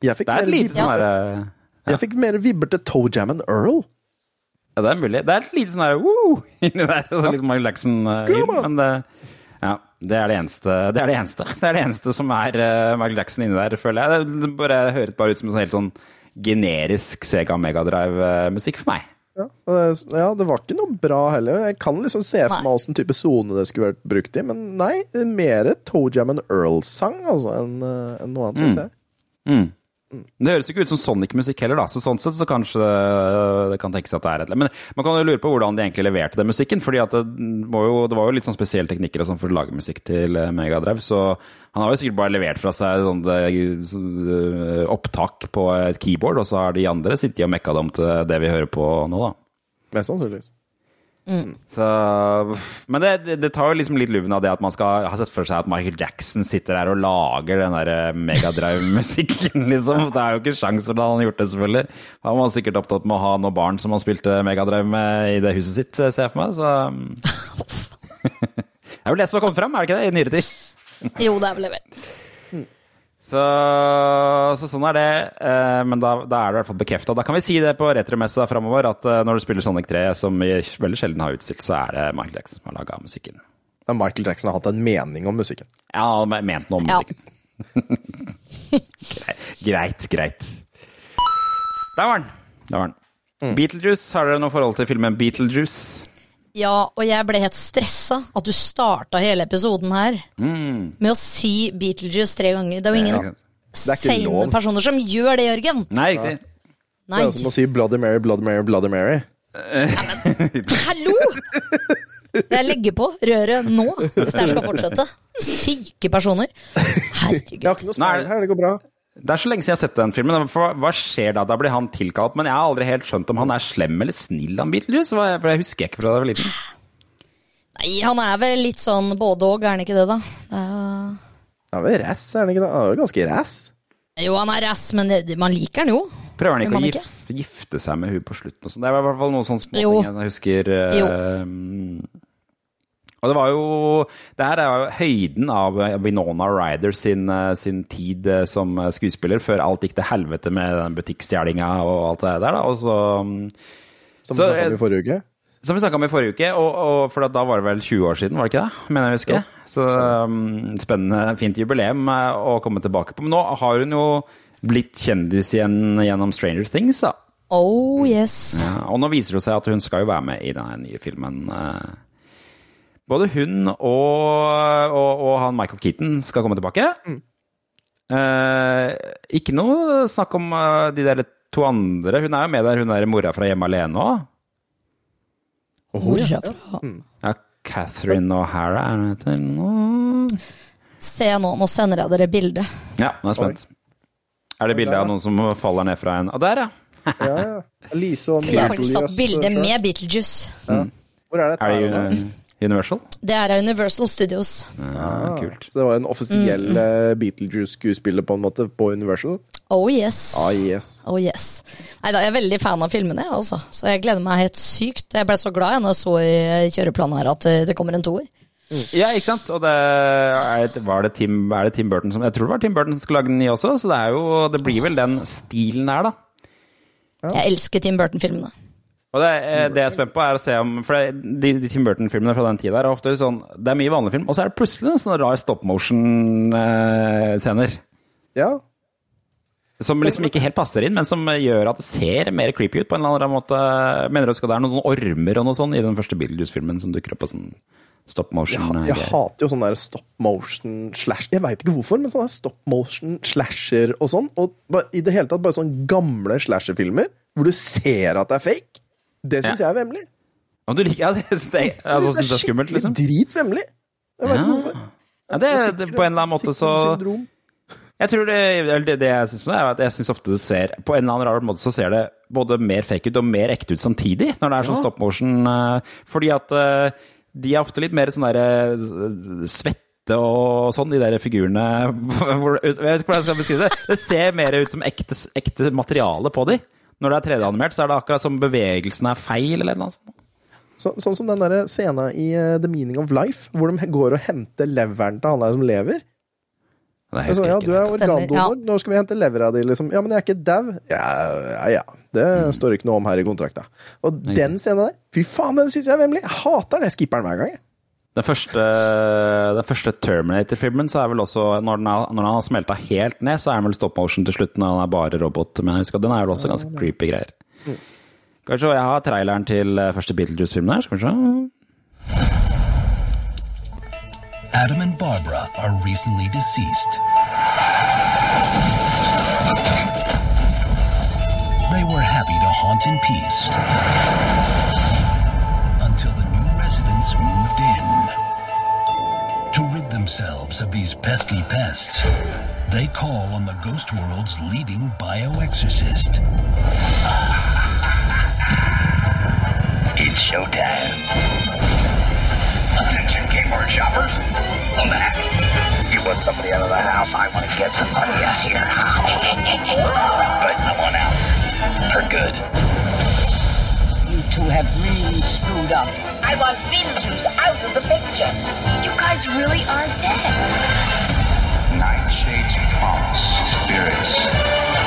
Jeg fikk, Det er mer, et lite sånn herre jeg fikk mer vibber til Toe Jam and Earl. Ja, det er mulig. Det er et lite sånn her woo inni der. Og så litt Michael Jackson uh, Come. Men det, ja, det er det eneste Det er det eneste Det er det eneste som er uh, Michael Jackson inni der, føler jeg. Det, det bare høres bare ut som en sånn helt sånn generisk Sega Megadrive-musikk for meg. Ja, det, ja, det var ikke noe bra heller. Jeg kan liksom se for meg åssen type sone det skulle vært brukt i, men nei. Mer Toe Jam and Earl-sang altså, enn en noe annet, syns jeg. Mm. Det høres ikke ut som Sonic-musikk heller, da, så sånn sett så kanskje det, det kan tenkes at det er et eller annet. Men man kan jo lure på hvordan de egentlig leverte den musikken, fordi det, jo, det var jo litt sånn spesielle teknikker og sånn for å lage musikk til Megadrev. Megadrive, så han har jo sikkert bare levert fra seg sånn eh, opptak på et keyboard, og så har de andre sittet og mekka dem til det vi hører på nå, da. Mest sannsynligvis. Så, men det, det, det tar jo liksom litt luven av det at man skal ha sett for seg at Michael Jackson sitter der og lager den der Megadrive-musikken, liksom. Det er jo ikke sjans for at han har gjort det, selvfølgelig. Han var sikkert opptatt med å ha noen barn som han spilte Megadrive med i det huset sitt, ser jeg for meg, så Det er vel det som har kommet fram, er det ikke det, i nyere tid? Jo, det er vel levert. Så, så sånn er det. Eh, Men da, da er det i hvert fall bekrefta. Da kan vi si det på retromessa framover, at eh, når du spiller Sonic 3, som vi veldig sjelden har utstilt, så er det Michael Jackson som har laga musikken. Ja, Michael Jackson har hatt en mening om musikken. Ja, han har ment noe om musikken. greit, greit, greit. Der var den. Der var den. Beetlejuice, har dere noe forhold til filmen Beetlejuice? Ja, og jeg ble helt stressa at du starta hele episoden her med å si Beetlejuice tre ganger. Det er jo ingen ja. sane personer som gjør det, Jørgen. Nei, riktig. Nei. Det er som å si Bloody Mary, Bloody Mary, Bloody Mary. Hallo! Jeg legger på røret nå, hvis det her skal fortsette. Syke personer. Jeg har Herregud. ikke noe Nei. her, det går bra. Det er så lenge siden jeg har sett den filmen. For hva skjer da? Da blir han tilkalt. Men jeg har aldri helt skjønt om han er slem eller snill, han Beatles. For jeg husker ikke fra da jeg var liten. Nei, han er vel litt sånn både og, er han ikke det, da? Det er... Han er vel rass, er han ikke det? Han er jo ganske rass. Jo, han er rass, men det, man liker han jo. Prøver han ikke å gif gifte seg med hun på slutten? og sånn? Det var i hvert fall noen sånne Jo. småting jeg husker. eh, Jo. Og det var jo Det her er jo høyden av Winona Ryder sin, eh, sin tid eh, som skuespiller, før alt gikk til helvete med den butikkstjelinga og alt det der. da, og så... mm, Som Så, vi snakket om eh, i forrige uke. Som vi snakka om i forrige uke, og, og for da var det vel 20 år siden, var det ikke det? Mener jeg å huske. Så um, spennende, fint jubileum eh, å komme tilbake på. Men nå har hun jo blitt kjendis igjen gjennom Stranger Things, da. Oh yes. Ja, og nå viser det seg at hun skal jo være med i denne nye filmen. eh. Både hun og, og, og han Michael Keaton skal komme tilbake. Eh, ikke noe snakk om eh, de der to andre. Hun er jo med der, hun der mora fra Hjemme alene òg. Mora er fra? Ja, Catherine O'Hara er hun heter nå. Se nå, nå sender jeg dere bilde. Ja, nå er jeg spent. Er det bilde av noen som faller ned fra en ah, der, ja! Ja, ja. Lise og har faktisk tatt Beetlejuice, bilde eh, med Beetlejuice. Hvor er det? Er det Universal? Det er Universal Studios. Ja, kult. Så det var en offisiell Mm. eh, Beetlejuice-skuespiller på en måte på Universal? Oh yes. Ah, yes. Oh yes. Nei da, jeg er veldig fan av filmene, jeg, altså. Så jeg gleder meg helt sykt. Jeg ble så glad jeg når jeg så i kjøreplanen her at eh, det kommer en toer. Ja, ikke sant? Og det er, var det Tim, er det Tim Burton som Jeg tror det var Tim Burton som skulle lage den nye også, så det er jo Det blir vel den stilen her, da. Jeg elsker Tim Burton-filmene. Og det, eh, det jeg er spent på, er å se om For de, de Tim Burton-filmene fra den tida er ofte sånn Det er mye vanlig film, og så er det plutselig en sånn rar stop motion-scener. Ja. Som liksom ikke helt passer inn, men som gjør at det ser mer creepy ut på en eller annen måte. Mener du at det er noen sånne ormer og noe sånn i den første Bildus-filmen som dukker opp på sånn stop Jeg, motion? jeg hater jo sånn der stop motion slash Jeg veit ikke hvorfor, men sånn der stop motion slasher og sånn. Og i det hele tatt bare sånne gamle slasher-filmer hvor du ser at det er fake. Det syns Ja. jeg er vemmelig. Om du liker, ja, det, det, jeg Jeg synes det er skummelt, liksom. Dritvemmelig. Jeg veit ikke Ja. hvorfor. Ja, det, det, på en eller annen måte så Syndrom. Jeg tror det, det, det jeg synes med det, er at jeg syns ofte det ser På en eller annen rar måte så ser det både mer fake ut og mer ekte ut samtidig, når det er sånn stop motion. eh, Fordi at eh, de er ofte litt mer sånn derre eh, svette og sånn, de der figurene Jeg vet ikke hvordan jeg skal beskrive det. Det ser mer ut som ekte, ekte materiale på de. Når det er 3D-animert, så er det akkurat som bevegelsen er feil, eller noe sånt. Så, sånn som den der scenen i eh, The Meaning of Life, hvor de går og henter leveren til han der som lever. Det er sånn, ja, du er organdonor, ja. nå skal vi hente levera di, liksom. Ja, men jeg er ikke dau. Ja, ja, ja. Det står ikke noe om her i kontrakta. Og den scenen der, fy faen, den syns jeg er vemmelig. Jeg hater den. Jeg skipper den hver gang. jeg. Den første, den første Terminator-filmen, så er vel også Når, den er, når han har smelta helt ned, så er den vel stop motion til slutt når han er bare robot. Men jeg husker at den er vel også ganske creepy greier. Vi se, jeg har traileren til eh, første Beetlejuice-filmen her. Skal vi se. Adam and Barbara are recently deceased. They were happy to haunt in peace themselves of these pesky pests, they call on the ghost world's leading bioexorcist. It's showtime. Attention keyboard shoppers. I'm back. You want somebody out of the house? I want to get somebody out here. but I want out. For good. Two have really screwed up. I want Beetlejuice out of the picture. You guys really are dead. Nightshade's promise. Spirits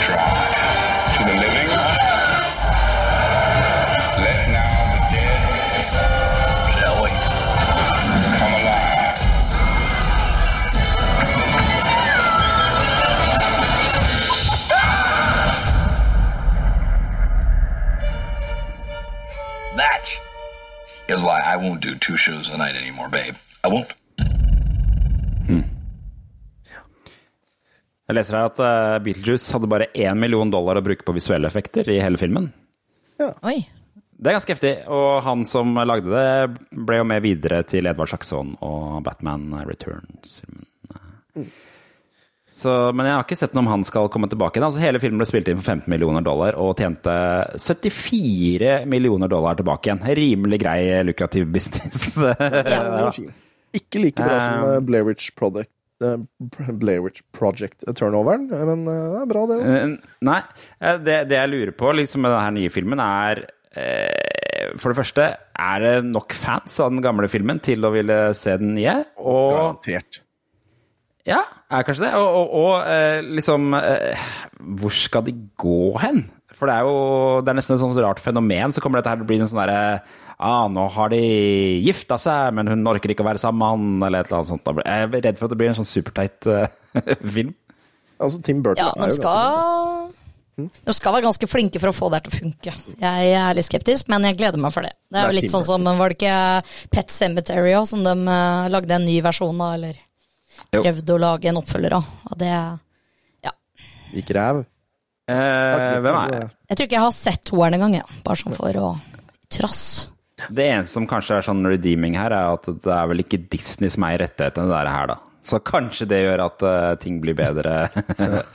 drive. To the living. Is why I won't do two shows a night anymore, babe. I won't. Jeg leser her at eh, Beetlejuice hadde bare én million dollar å bruke på visuelle effekter i hele filmen. Oi. Det er ganske heftig, og han som lagde det, ble jo med videre til Edvard Saxon og Batman Returns. Så, men jeg har ikke sett noe om han skal komme tilbake. Altså, hele filmen ble spilt inn for 15 millioner dollar og tjente 74 millioner dollar tilbake igjen. Rimelig grei, lukrativ business. Ja. Ikke like bra som Blairwich Product. Blair Witch Project. eh, Blair Witch Project Turnoveren, men eh, det er bra, det òg. Eh, Nei. eh, Det, det jeg lurer på liksom, med denne nye filmen, er eh, For det første, er det nok fans av den gamle filmen til å ville se den nye? Og Garantert. Ja, er kanskje det. Og, og, og eh, liksom eh, Hvor skal de gå hen? For det er jo det er nesten et sånt rart fenomen. Så kommer dette her til å bli en sånn derre ah, nå har de gifta seg, men hun orker ikke å være sammen med han, eller et eller annet sånt. Jeg er redd for at det blir en sånn superteit eh, film. Altså, Tim Burton Ja, er jo ganske skal De skal være ganske flinke for å få det her til å funke. Jeg er litt skeptisk, men jeg gleder meg for det. Det er Det er jo litt sånn som Var det ikke Pet Cemetery også, som de eh, lagde en ny versjon av, eller Jo. prøvde å lage en oppfølger av? Og det Gikk ræv. Eh, hvem er det? Jeg tror ikke jeg har sett toeren engang, ja. Bare sånn for å trass. Det eneste som kanskje er sånn redeeming her, er at det er vel ikke Disney som eier rettighetene det her, da. Så kanskje det gjør at uh, ting blir bedre.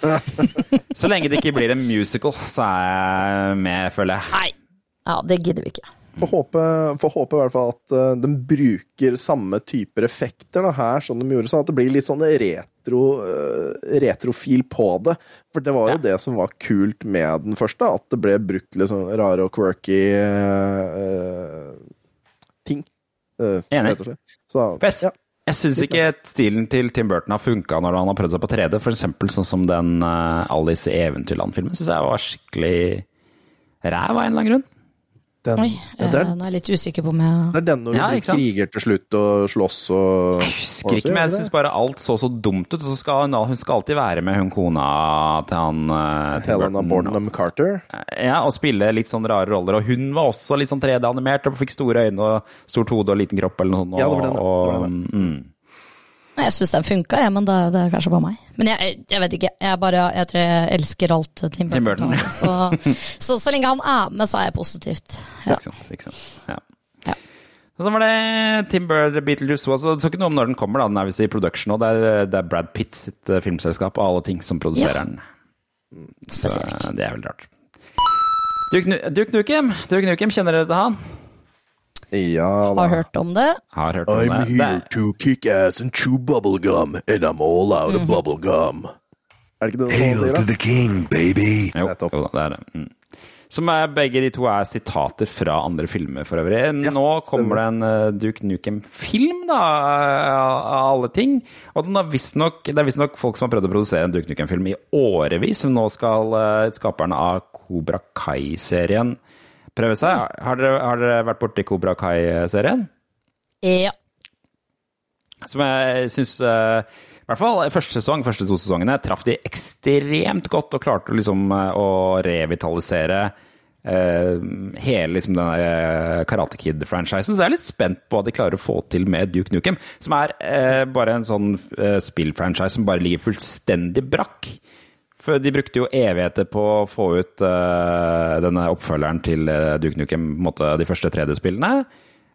så lenge det ikke blir en musical, så er jeg med, føler jeg. Nei. Ja, det gidder vi ikke. Får håpe, får håpe i hvert fall at eh, de bruker samme typer effekter da, her, som de gjorde, sånn at det blir litt sånn retro, eh, retrofil på det. For det var jo det som var kult med den første, at det ble brukt litt sånn rare og quirky uh, ting. Enig. Så, Fest. ja. jeg syns ikke stilen til Tim Burton har funka når han har prøvd seg på 3D. For eksempel sånn som den Alice i Eventyrland-filmen syns jeg var skikkelig ræv av en eller annen grunn. Den, Oi, ja, eh, er, nå er jeg litt usikker på om jeg det er den når du Ja, blir kriger til slutt og slåss og Jeg husker ikke, men jeg syns bare alt så så dumt ut. Så skal hun, hun skal alltid være med hun kona til han til Helena Bornham Carter. Ja, og spille litt sånn rare roller. Og hun var også litt sånn 3D-animert og fikk store øyne og stort hode og liten kropp eller noe sånt. Ja, det var den, og, Det var den, mm. Jeg syns den funka, ja, men det, det er kanskje bare meg. Men jeg, jeg vet ikke. Jeg bare, jeg tror jeg elsker alt Tim Burton. Tim Burton. Så, så, så lenge han er med, så er jeg positivt. Ja. Ikke sant. Ikke sant. Ja. Ja. Så var det Tim Bird, Beatles også. Det står ikke noe om når den kommer, da. Den er visst i production, og det er, det er Brad Pitt sitt eh, filmselskap og alle ting som produserer Ja. den. Så Spesielt. eh, det er veldig rart. Duke, Duke Nukem, Duke Nukem, kjenner dere til han? Ja Har hørt om det. Har hørt om I'm det. here det. to kick ass and chew bubblegum, and I'm all out of bubblegum. Er det ikke det sånn sier, da? the king, baby. Jo, Nettopp. jo det er det. Mm. Som er, begge de to er sitater fra andre filmer for øvrig. Nå kommer det en uh, Duke Nukem-film, da, av av alle ting. Og den har visstnok- det er visstnok folk som har prøvd å produsere en Duke Nukem-film i årevis, som nå skal uh, skaperne av Kobra Kai-serien prøve seg. Har dere, har dere vært borti Kobra Kai-serien? Ja. Som jeg syns I hvert fall første sesong, første to sesongene traff de ekstremt godt og klarte liksom eh, å revitalisere uh, hele liksom den Karate Kid-franchisen. Så jeg er litt spent på hva de klarer å få til med Duke Nukem. Som er uh, bare en sånn eh, spillfranchise som bare ligger fullstendig brakk. For de brukte jo evigheter på å få ut uh, denne oppfølgeren til uh, Duke Nukem, på en måte de første 3D-spillene.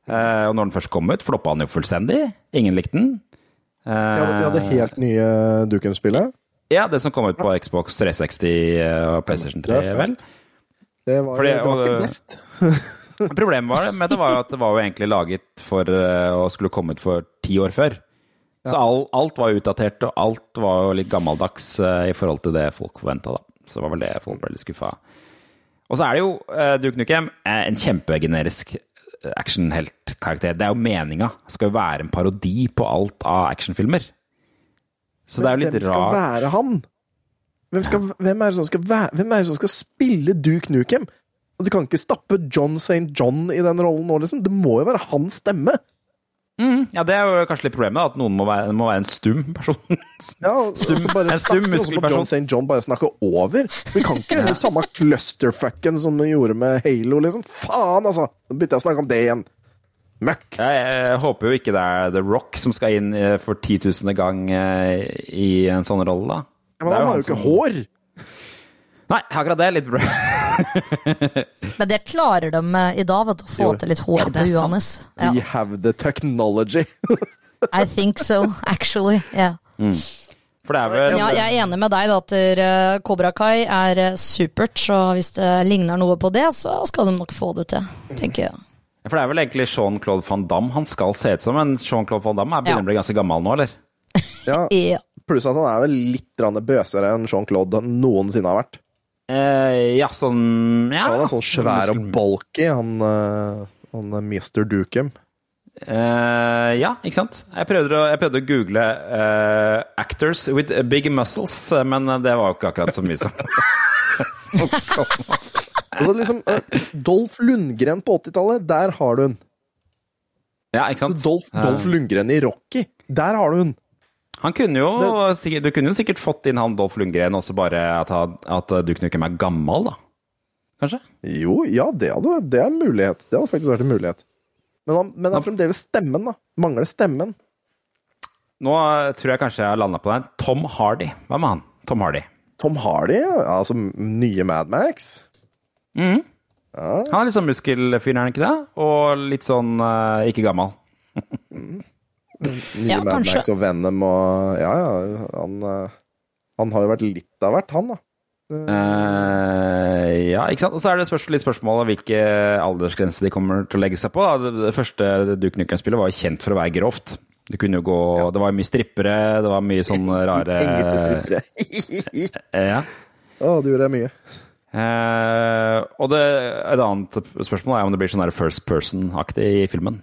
Uh, og når den først kom ut, floppa han jo fullstendig. Ingen likte den. Uh, Vi hadde, vi hadde helt nye Dukem-spillet. ja, det som kom ut på Xbox 360 og PlayStation er 3, det vel. Det var, Fordi- det var ikke best. Problemet var, det, med det var jo at det var jo egentlig laget for eh, å skulle komme ut for ti år før. Så all, alt var utdatert, og alt var jo litt gammeldags eh, i forhold til det folk forventa, da. Så det var vel det folk ble litt skuffa av. Og så er det jo uh, Duke Nukem eh, en kjempegenerisk actionheltkarakter. Det er jo meninga. Skal jo være en parodi på alt av actionfilmer. Så det er jo litt rart. Hvem skal rart. være han? Hvem, skal, hvem, er skal være, hvem er det som skal spille Duke Nukem? Og Du kan ikke stappe John St. John i den rollen nå, liksom. Det må jo være hans stemme. Ja, det er jo kanskje litt problemet, at noen må være, må være en stum person. Ja, Stum- bare en stum muskelperson. John St. John bare snakker over. Vi kan ikke gjøre det samme clusterfucken som vi gjorde med Halo, liksom. Faen, altså! Nå begynte jeg å snakke om det igjen. Møkk. Jeg, jeg håper jo ikke det er The Rock som skal inn eh, for titusende gang eh, i en sånn rolle, da. Ja, men han har jo som- ikke hår! Nei, akkurat det er litt bra. Men det klarer de eh, i dag, vet du, å få Jo. til litt hår på huet hans. Ja. We have the technology. I think so, actually. Yeah. For det er vel Ja, jeg er enig med deg da, at Kobra Cobra Kai er eh, supert, så hvis det ligner noe på det, så skal de nok få det til, tenker jeg. For det er vel egentlig Jean-Claude van Damme han skal se ut som, men Jean-Claude van Damme er begynner å bli ganske gammel nå, eller? Ja, Ja. Pluss at han er vel litt bøsere enn Jean-Claude noensinne har vært. Eh, ja, sånn Ja. Han er sånn svær og bulky, han, eh, han er Mr. Dukem. Eh, ja, ikke sant? Jeg prøvde å, jeg prøvde å google eh, 'actors with big muscles', eh, men det var jo ikke akkurat så mye som, som kom. Altså, liksom, eh, Dolph Lundgren på 80-tallet, der har du hun. Ja, ikke sant? Dolph, Dolf Lundgren i Rocky, der har du den. Han kunne jo det... Du kunne jo sikkert fått inn han Dolph Lundgren også bare at, han- at Duke Nukem er gammel, da. Kanskje? Jo, ja, det, hadde, det er en mulighet. Det hadde faktisk vært en mulighet. Men, han, men det er fremdeles stemmen, da. Mangler stemmen. Nå eh, tror jeg kanskje jeg har landa på den. Tom Hardy. Hva med han? Tom Hardy. Tom Hardy, altså nye Mad Max. Mhm. Ja, Han er litt sånn muskelfyr, er han ikke det? Og litt sånn eh, ikke gammel. nye Ja, Mad. Max og Venom og Ja, ja, han, eh, han har jo vært litt av hvert, han, da. Uh, ja, ikke sant. Og så er det spørsmål, litt spørsmålet hvilke aldersgrenser de kommer til å legge seg på. Da. Det, det første Duke Nukem-spillet var jo kjent for å være grovt. Det kunne jo gå Det var mye strippere, det var mye sånn rare Penger til strippere. Eh, Ja. Å, det gjorde jeg mye. Uh, og det, et annet spørsmål er om det blir sånn der first person-aktig i filmen.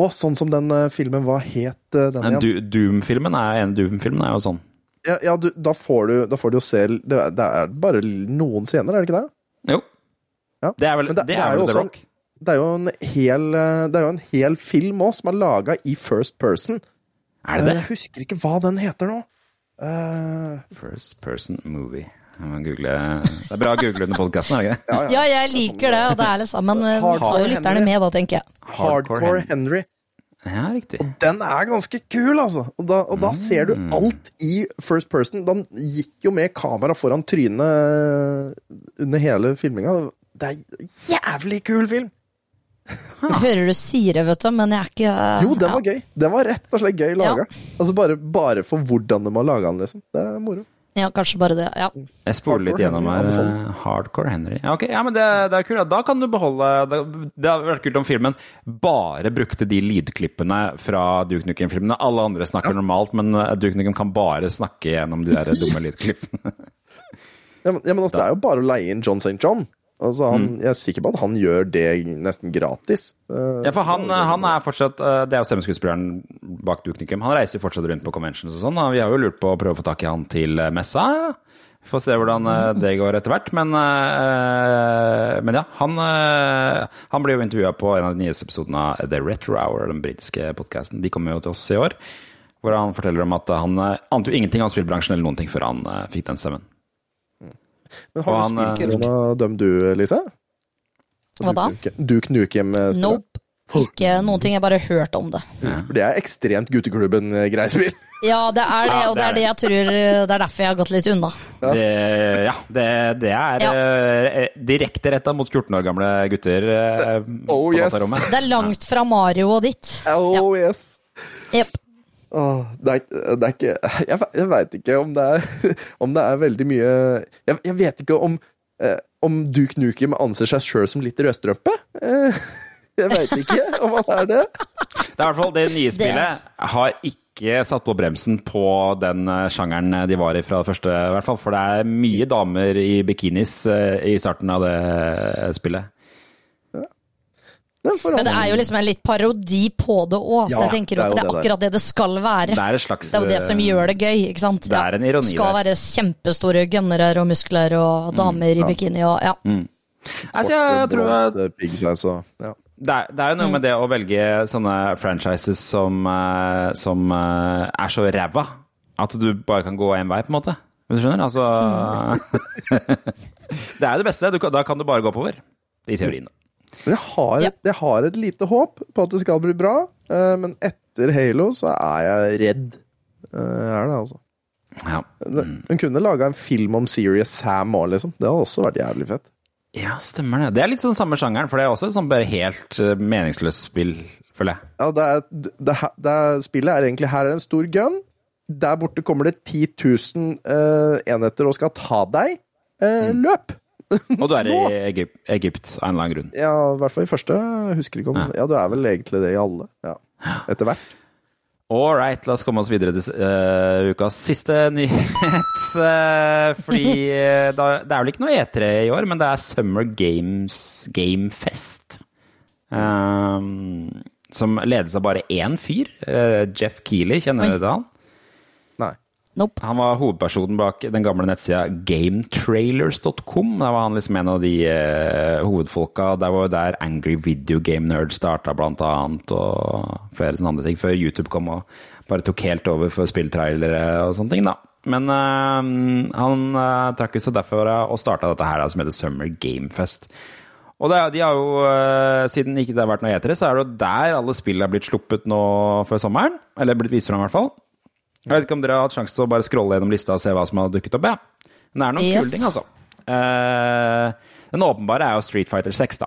Å, sånn som den eh, filmen Hva het eh, den igjen? Du- Doom-filmen er, Doom-filmen er jo sånn. Ja, ja du, da, får du, da får du jo se det, er- det er bare noen scener, er det ikke det? Jo. Ja. Det er vel, det, det, er vel The også en- Rock. Det er jo en hel, eh, det er jo en hel film òg, som er laga i first person. Er det det? Jeg husker ikke hva den heter nå. Uh, First person movie. Google. Det er bra å google under podkasten, er det ikke det? Ja, jeg liker det, og det er litt sammen. Tar jo lytterne med, da, tenker jeg. Hardcore Henry. Ja, riktig. Den er ganske kul, altså. Og da, og da ser du Mm. alt i first person. Den gikk jo med kamera foran trynet under hele filminga. Det er jævlig kul film! Jeg hører du sier det, vet du, men jeg er ikke Jo, den ja. var gøy. Den var rett og slett gøy laga. Altså bare, bare for hvordan de har laga den, liksom. Det er moro. Ja, kanskje bare det. Ja. Jeg spoler litt Hardcore gjennom her. eh, Hardcore Henry. Ja, okay. ja men det, det er kult. ja. Da kan du beholde Det, det hadde vært kult om filmen bare brukte de lydklippene fra Duke Nukem-filmene. Alle andre snakker normalt, men eh, Duke Nukem kan bare snakke gjennom de der dumme lydklippene. Ja, men, ja, men altså, det er jo bare å leie inn John St. John. Altså, han, Jeg er sikker på at han gjør det nesten gratis. Eh, Ja, for han, han er fortsatt eh, Det er jo stemmeskuespilleren bak Duknikum. Han reiser fortsatt rundt på conventions og sånn. Vi har jo lurt på å prøve å få tak i han til eh, messa. Får se hvordan eh, det går etter hvert. Men, men ja, han, han blir jo intervjua på en av de nyeste episodene av The Retro Hour, den britiske podkasten. De kommer jo til oss i år. Hvor han forteller om at han ante jo ingenting om spillbransjen eller noen ting før han fikk den stemmen. Men har han, du spilt eh, av du, Lise? Hva da? Duke Nukem- Duke Nukem-spillet? Nope. Ikke noen ting, jeg bare hørt om det. For det er ekstremt gutteklubben-greiespill. Ja, det er det, Ja, og det det er det jeg tror Det er derfor jeg har gått litt unna. Det, ja, det, det er Ja. eh, direkte retta mot 14 år gamle gutter eh, Oh, på yes. Det er langt fra Mario og ditt. Oh, yes. Jepp. Åh, det, er, det er ikke Jeg, jeg veit ikke om det er Om det er veldig mye Jeg, jeg vet ikke om eh, Om Duke Nukem anser seg sjøl som litt rødstrømpe. Eh, jeg veit ikke om han er det. Det er i hvert fall det nye spillet har ikke satt på bremsen på den eh, sjangeren de var i fra det første, i hvert fall. For det er mye damer i bikinis eh, i starten av det spillet. Men det er jo liksom en litt parodi på det òg, så Ja, jeg tenker det er jo at det er akkurat det det skal være. Det er slags, Det er jo det som eh, gjør det gøy, ikke sant? det er en ironi Skal der. være kjempestore gønnere og muskler og damer i ja. bikini og ja. Mm. Altså, jeg tror det er, det er jo noe med det å velge sånne franchises som, eh, som eh, er så ræva at du bare kan gå én vei, på en måte. Du skjønner? Altså Det er jo det beste. Du, kan- da kan du bare gå oppover. I teorien, da. Men jeg har, et, jeg har et lite håp på at det skal bli bra, eh, men etter Halo så er jeg redd. Eh, er det, altså. Ja. Mm. Hun kunne laga en film om Serious Sam òg, liksom. Det hadde også vært jævlig fett. Ja, stemmer det. Det er litt sånn samme sjangeren, for det er også et sånn bare helt eh, meningsløst spill, føler jeg. Ja, det er, det, det er, spillet er egentlig Her er en stor gun. Der borte kommer det 10 000 uh, enheter og skal ta deg. Eh, Løp! Og du er i Egypt, Egypt av en eller annen grunn. Ja, i hvert fall i første. Husker ikke om Ja, du er vel egentlig det i alle. Ja. Etter hvert. All right, la oss komme oss videre til uh, ukas siste nyhet. Uh, fordi uh, da, det er vel ikke noe E3 i år, men det er Summer Games Gamefest. Um, som ledes av bare én fyr. Jeff Keeley, kjenner du til han? Nei. Han var hovedpersonen bak den gamle nettsida gametrailers.com. Der var han liksom en av de eh, hovedfolka. Der var der Angry Video Game Nerd starta, blant annet, og flere sånne andre ting. Før YouTube kom og bare tok helt over for spilltrailere og sånne ting, da. Men eh, han uh, trakk seg derfor og starta dette her da, som heter Summer Gamefest. Og det, de har jo, eh, siden ikke det har vært noe E3, så er det jo der alle spill har blitt sluppet nå før sommeren. Eller blitt vist fram, i hvert fall. Jeg vet ikke om dere har hatt sjanse til å bare scrolle gjennom lista og se hva som har dukket opp. Ja. Men det er noen Yes. kule ting, altså. Uh, den åpenbare er jo Street Fighter 6, da.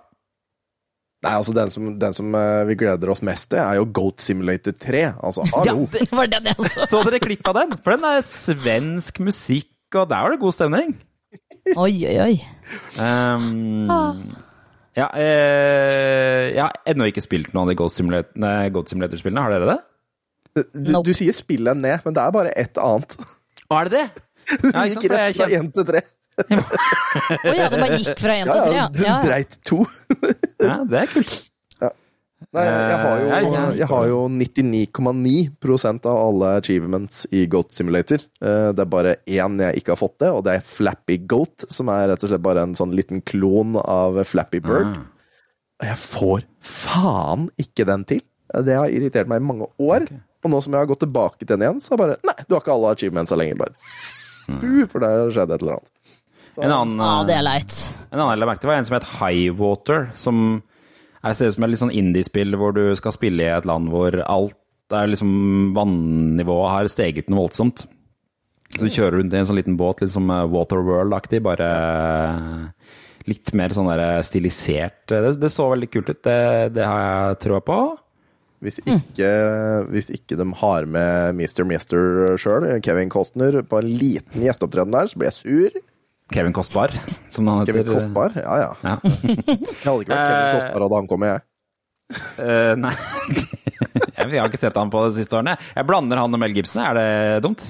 Nei, altså Den som, den som eh, vi gleder oss mest til, er jo Goat Simulator 3. Altså, hallo! det var den jeg så. Så dere klipp av den? For den er svensk musikk, og der var det god stemning. Oi, oi, oi. Um, ja, eh, jeg har ennå ikke spilt noen av de Goat Simulator-spillene. Simulator-spillene. Har dere det? Du, du sier spill en ned, men det er bare ett annet. Å, er det det? Du Ja, gikk rett fra én til tre. Å ja, det bare gikk fra én til Ja, tre, ja, ja. du ja. ja. dreit to. Ja, det er kult. Nei, jeg har jo, Eh, ja, ja. jeg har jo 99,9% av alle achievements i Goat Simulator. Eh, Det er bare én jeg ikke har fått det, og det er Flappy Goat, som er rett og slett bare en sånn liten klon av Flappy Bird. Ah. Og jeg får faen ikke den til. Det har irritert meg i mange år. Og nå som jeg har gått tilbake til den igjen, så er bare Nei, du har ikke alle achievementsa lenger. Bare Fu, for der skjedde et eller annet. En annen, Ja, det er leit. En annen jeg la merke til, var en som het Highwater. Som er, ser ut som et litt sånn indiespill hvor du skal spille i et land hvor alt er liksom Vannivået har steget noe voldsomt. Så du kjører rundt i en sånn liten båt, litt som eh, Waterworld-aktig, bare litt mer sånn der stilisert. Det, det så veldig kult ut. Det, det har jeg trua på. Hvis ikke, hvis ikke de har med Mr. Mister sjøl, Kevin Costner, på en liten gjesteopptreden der, så blir jeg sur. Kevin Kostbar, som han heter. Kevin Kostbar? Ja, ja. Ja. Jeg hadde ikke vært Kevin Eh, Kostbar hadde han kommet, jeg. uh, nei Jeg har ikke sett han på de siste årene. Jeg blander han og Mel Gibson. Er det dumt?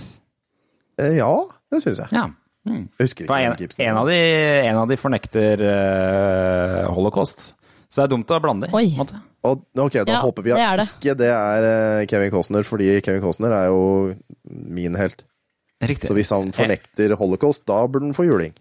Eh, Ja, det syns jeg. Ja. Mm. Jeg husker ikke en, Mel Gibson. en, av de, en av de fornekter uh, holocaust. Så det er dumt å blande. Måte. Og, ok, da Ja, håper vi det at er det. ikke det er eh, Kevin Costner, fordi Kevin Costner er jo min helt. Riktig. Så hvis han fornekter holocaust, da burde han få juling.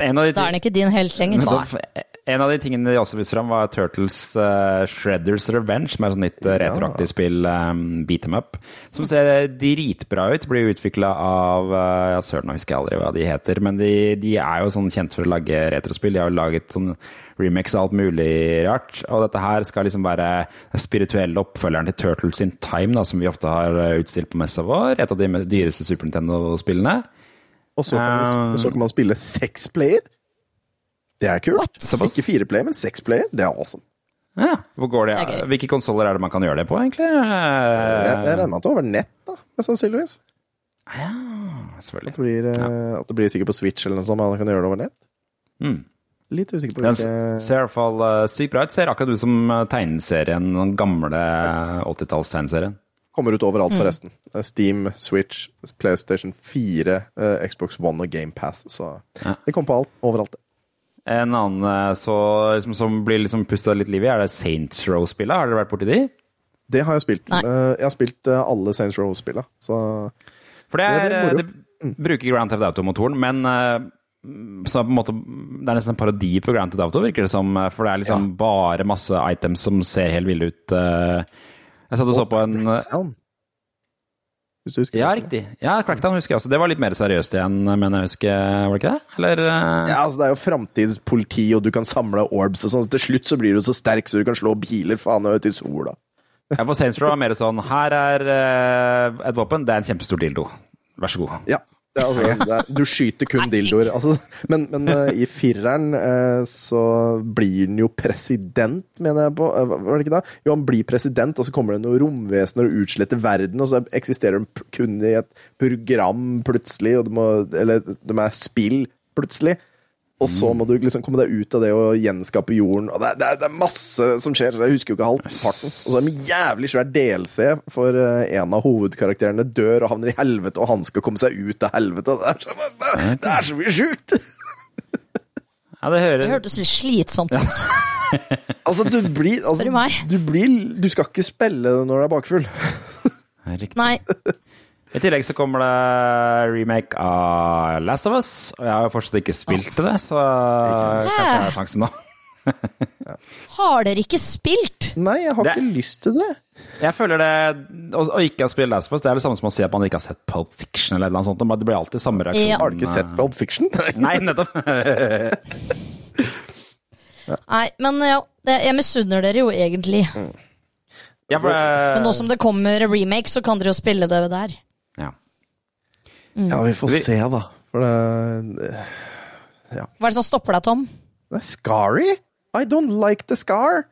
En av de, Da er han ikke din helt lenger. Da- En av de tingene de også viste fram, var Turtles uh, Shredders Revenge, som er et sånt nytt uh, retroaktig spill, um, beat them up, som ser dritbra ut. Blir utvikla av uh, Ja, søren, nå husker jeg aldri hva de heter, men de, de er jo sånn kjent for å lage retrospill. De har jo laget sånn remix av alt mulig rart. Og dette her skal liksom være den spirituelle oppfølgeren til Turtles in Time, da, som vi ofte har eh, utstilt på messa vår. Et av de dyreste Super Nintendo-spillene. Og så kan, vi, så kan man spille seks player. Det er kult. Ikke fire player, men seks player. Det er awesome. Ja, hvor går det? Det. Hvilke konsoller er det man kan gjøre det på, egentlig? Jeg, jeg regner med at det er over nett, da, sannsynligvis. Ja, At det blir, ja. at det blir sikkert på Switch eller noe sånt, men man kan gjøre det over nett. Mm. Litt usikker på Den hvilke ser i hvert fall eh, sykt bra ut. Ser akkurat ut som eh, tegneserien, den gamle 80-talls-tegneserien. Kommer ut overalt, Mm. forresten. Eh, Steam, Switch, PlayStation 4, eh, Xbox One og GamePass. Så Ja. det kommer på alt, overalt. En annen eh, så, liksom, som blir liksom pusta litt liv i, er det Saints Row-spillet. Har dere vært borti de? Det har jeg spilt. Nei. Eh, Jeg har spilt eh, alle Saints Row-spilla, så For det Det er, blir moro. det bruker Grand Theft Auto-motoren, men så på en måte, det er nesten en parodi på Grand Theft Auto, virker det som. For det er liksom bare masse items som ser helt ville ut. Jeg satt og så på en. Hvis du husker Ja, riktig. Ja, Crackdown husker jeg også. Det var litt mer seriøst igjen, mener jeg husker. Var det ikke det? Eller eh, Ja, altså Det er jo framtidspoliti, og du kan samle orbs og sånn. Til slutt så blir du så sterk så du kan slå biler faen ut i sola. Ja, for Saints Row er mer sånn Her er eh, et våpen, det er en kjempestor dildo. Vær så god. Ja. Det er, altså, det er, du skyter kun dildoer. Altså, men men uh, i fireren uh, så blir han jo president, mener jeg på. Uh, Var det ikke da? Jo, han blir president, og så kommer det noen romvesener og utsletter verden, og så eksisterer de kun i et program plutselig, og de, må, eller de er spill plutselig. Og så må du liksom komme deg ut av det og gjenskape jorden. Og det, er- det, er- det er masse som skjer, jeg husker jo ikke halvparten. Og så er det en jævlig svær DLC, for eh, en av hovedkarakterene dør og havner i helvete, og han skal komme seg ut av helvete. Det er så, det er så mye sjukt! Ja, det hører Det hørtes litt slitsomt ut. Altså, du blir, altså, Spør du meg. du blir Du skal ikke spille det når du er bakfull. Nei. I tillegg så kommer det remake av Last of Us, og jeg har jo fortsatt ikke spilt det, så kanskje jeg har sjansen nå. Har dere ikke spilt? Nei, jeg har Det- ikke lyst til det. Jeg føler det Å å ikke ha spilt Last of Us, det er det samme som å si at man ikke har sett Pulp Fiction eller noe sånt. Det blir alltid samme reaksjon. Ja. Har du ikke sett Pulp Fiction? Nei, nettopp. Nei, men ja, jeg misunner dere jo egentlig. Ja, for Men nå som det kommer remake, så kan dere jo spille det der. Ja. Ja, vi får Vi- se, da. For det Hva er det som stopper deg, Tom? Det er Scary? I don't like the scar.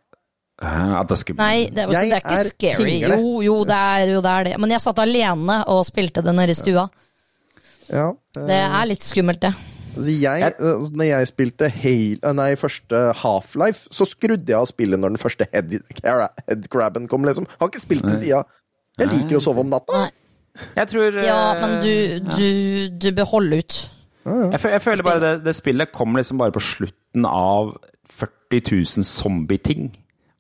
Eh, At det skal... Nei, det er, det er ikke er scary. pingle. Jo, jo, det er jo det er det. Men jeg satt alene og spilte det nede i stua. Ja, uh... Det er litt skummelt, det. altså jeg, altså, når jeg spilte Hale, eh, nei, første Half-Life, så skrudde jeg av spillet når den første head, headcrabben kom, liksom. Har ikke spilt til sida. Jeg liker å sove om natta. Nei. Jeg tror eh, Ja, men du, du, du bør holde ut. Jeg, føl- jeg føler bare det, det spillet kom liksom bare på slutten av 40 000 zombie-ting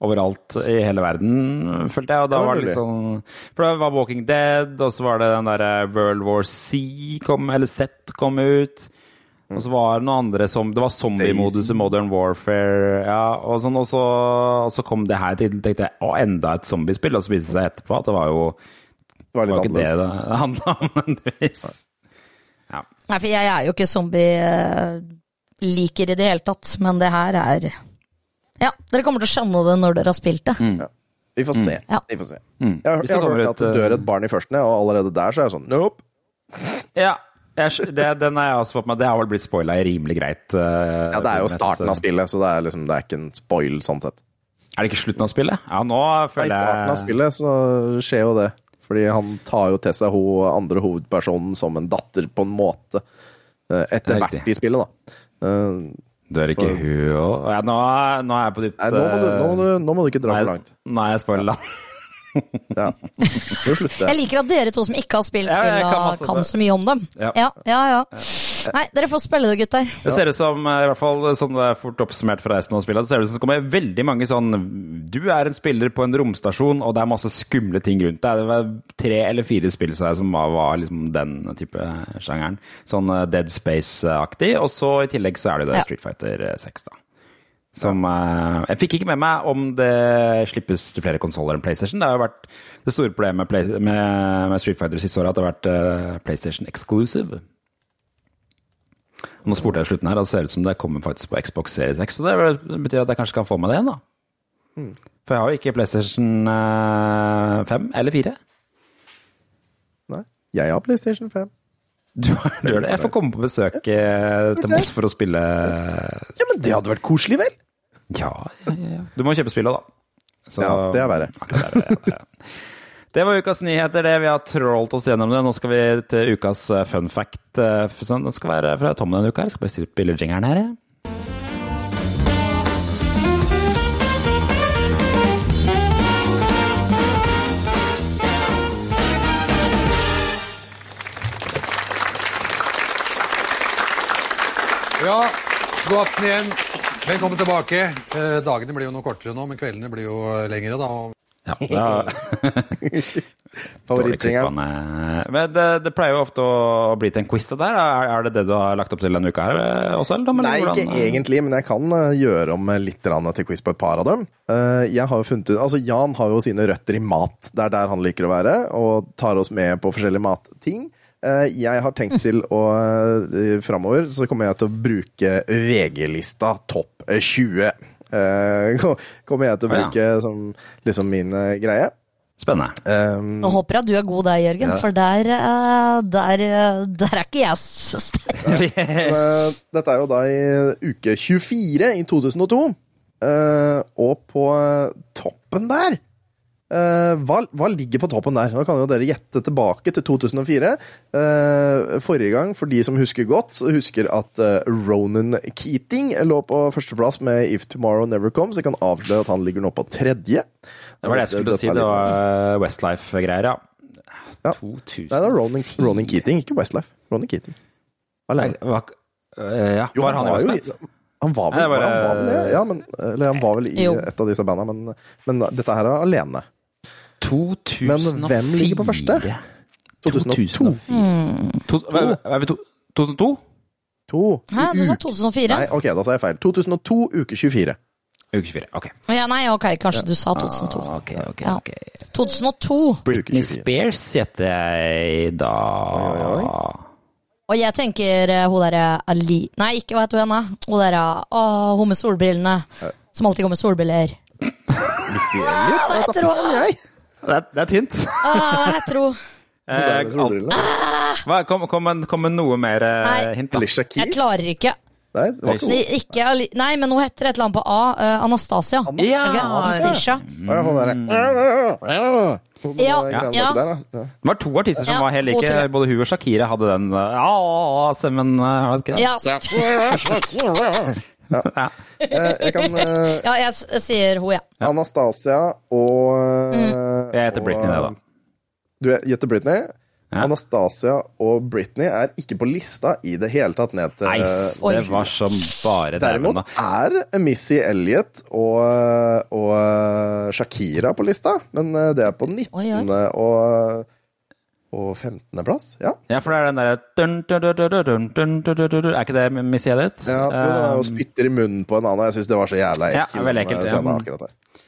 overalt i hele verden, følte jeg. Og da var det liksom For det var Walking Dead, og så var det den derre World War C kom, eller Z kom ut. Og så var det noen andre som Det var zombie-modus i Modern Warfare, ja, og sånn. Og så, og så kom det her til, tenkte jeg, å, enda et zombiespill. Og så viste det seg etterpå at det var jo Det var det var litt ikke det det handla om, nødvendigvis. Nei, for jeg er jo ikke zombie-liker i det hele tatt, men det her er Ja, dere kommer til å skjønne det når dere har spilt det. Vi får se. Ja. Vi får se. Mm. Jeg, har- jeg har hørt at det dør eh, et barn i første, og allerede der så er jeg sånn Nope. Ja, jeg, det, den har jeg også fått med. Det har vel blitt spoila rimelig greit. Uh, Ja, det er jo starten av spillet, så det er liksom Det er ikke en spoil sånn sett. Er det ikke slutten av spillet? Ja, nå føler jeg I starten av spillet så skjer jo det. Fordi han tar jo til seg ho, andre hovedpersonen som en datter, på en måte. eh, Etter hvert i spillet, da. Eh, Dør ikke hun òg? Ja, nå, er- nå er jeg på dypt Nei, nå må, du, nå, må du, nå må du ikke dra for langt. Nå er jeg spoila. Ja. Jeg liker at dere to som ikke har spilt Ja, kan kan, så mye om dem. Ja. Ja, ja, ja. Nei, dere får spille det, gutter. Det ser ut som, eh, i hvert fall sånn det er fort oppsummert fra resten av spillet, så ser det ut som det kommer veldig mange sånn Du er en spiller på en romstasjon, og det er masse skumle ting rundt deg. Det var tre eller fire spill som var, var liksom den type sjangeren. Sånn eh, Dead Space-aktig. Og så i tillegg så er det jo det Ja. Street Fighter 6, da. Som eh, Jeg fikk ikke med meg om det slippes til flere konsoller enn PlayStation. Det har jo vært det store problemet med, Play, med, med Street Fighter siste året, at det har vært uh, PlayStation exclusive. Nå spurte jeg i slutten her, og det ser ut som det kommer faktisk på Xbox Series X. Så det betyr at jeg kanskje kan få med det igjen, da. Mm. For jeg har jo ikke PlayStation eh, 5 eller 4. Nei. Jeg har PlayStation 5. Du du har det? Jeg får komme på besøk ja. til Moss for å spille Ja, men det hadde vært koselig, vel? Ja, ja, ja. Du må kjøpe spillet, da. Så- Ja, det er verre. Ja, det, er verre. det var ukas nyheter, det. Vi har trålt oss gjennom det. Nå skal vi til ukas eh, fun fact. eh, Det skal være fra Tom denne uka. Jeg skal bare spille jingeren her. jeg. Ja, god aften igjen. Velkommen tilbake. Eh, dagene blir jo noe kortere nå, men kveldene blir jo lengre, da. Ja, da Men det, det pleier jo ofte å bli til en quiz, det der. Er, er det det du har lagt opp til denne uka her eh, også, eller? Nei, ikke hvordan? ikke egentlig, men jeg kan eh, gjøre om eh, litt til quiz på et par av dem. Eh, Jeg har jo funnet ut, altså Jan har jo sine røtter i mat. Det er der han liker å være, og tar oss med på forskjellige matting. Eh, Jeg har tenkt til å eh, Framover så kommer jeg til å bruke VG-lista topp 20. Eh, Kommer jeg til å bruke ja. som liksom min eh, greie. Spennende. Um, Nå håper jeg at du er god der, Jørgen, Ja. for der, eh, der, der er ikke jeg så sterk. Dette er jo da i uke 24 i 2002. Eh, og på toppen der hva, hva ligger på toppen der? Nå kan jo dere gjette tilbake til 2004. Eh, forrige gang, for de som husker godt, så husker at eh, Ronan Keating lå på førsteplass med If Tomorrow Never Comes. Jeg kan avsløre at han ligger nå på tredje. Det var det jeg skulle si. Det var eh, Westlife-greier, ja. Ja. 2004. Nei, det er Ronan, Ronan Keating, ikke Westlife. Ronan Keating. Alene. Hva, eh, ja, Jo, var han i Westlife? i- Han var vel, Nei, var, han var vel eh, ja, men, Eller han var vel i Jo. et av disse banda, men, men dette her er alene. 2004. Men hvem ligger på første? 2002. To, hva, hva er vi to, 2002? To. Hæ, du sa 2004? Nei, ok, da sa jeg feil. 2002, uke 24. Uke 24. Ok. Ja, nei, ok, kanskje du sa 2002. Ah, ok, ok, Ja. ok. 2002. Britney Spears heter jeg da. Og jeg tenker eh, hun derre Ali Nei, ikke hva heter hun igjen? Hun derre Å, hun med solbrillene. Som alltid går med solbriller. Missy Elliot? Hva heter hun? Det er, det er tynt. Ah, jeg tror? Eh, alt- hva, kom, kom, med- kom med noe mer eh, Nei. hint, da. Alicia Keys? Jeg klarer ikke. Nei, det var ikke Nei, ikke Ali Nei, men hun heter et eller annet på A. eh, Anastasia. Anastasia. Ok, Anastasia. Ja, hun derre Hun Ja, ja. der, da. Ja. Det var to artister som Ja, var helt hun like. Både hun og Shakira hadde den eh, Ja, men eh, var det ikke det? Ja, Ja. Eh, Jeg kan eh, ja jeg sier hun, ja. Anastasia og Jeg heter Britney, det, da. Du gjetter Britney? Ja. Anastasia og Britney er ikke på lista i det hele tatt ned til Oi. det var som bare Derimot er Missy Elliot og, og Shakira på lista, men eh, det er på 19. Oi, oi. og, og 15.-plass. Ja. ja, for det er den derre Er ikke det Missy Edit? Ja, og er um, spytter i munnen på en annen. Jeg syns det var så jævla ekkelt. Ja, veldig ekkelt. Scenen, akkurat her.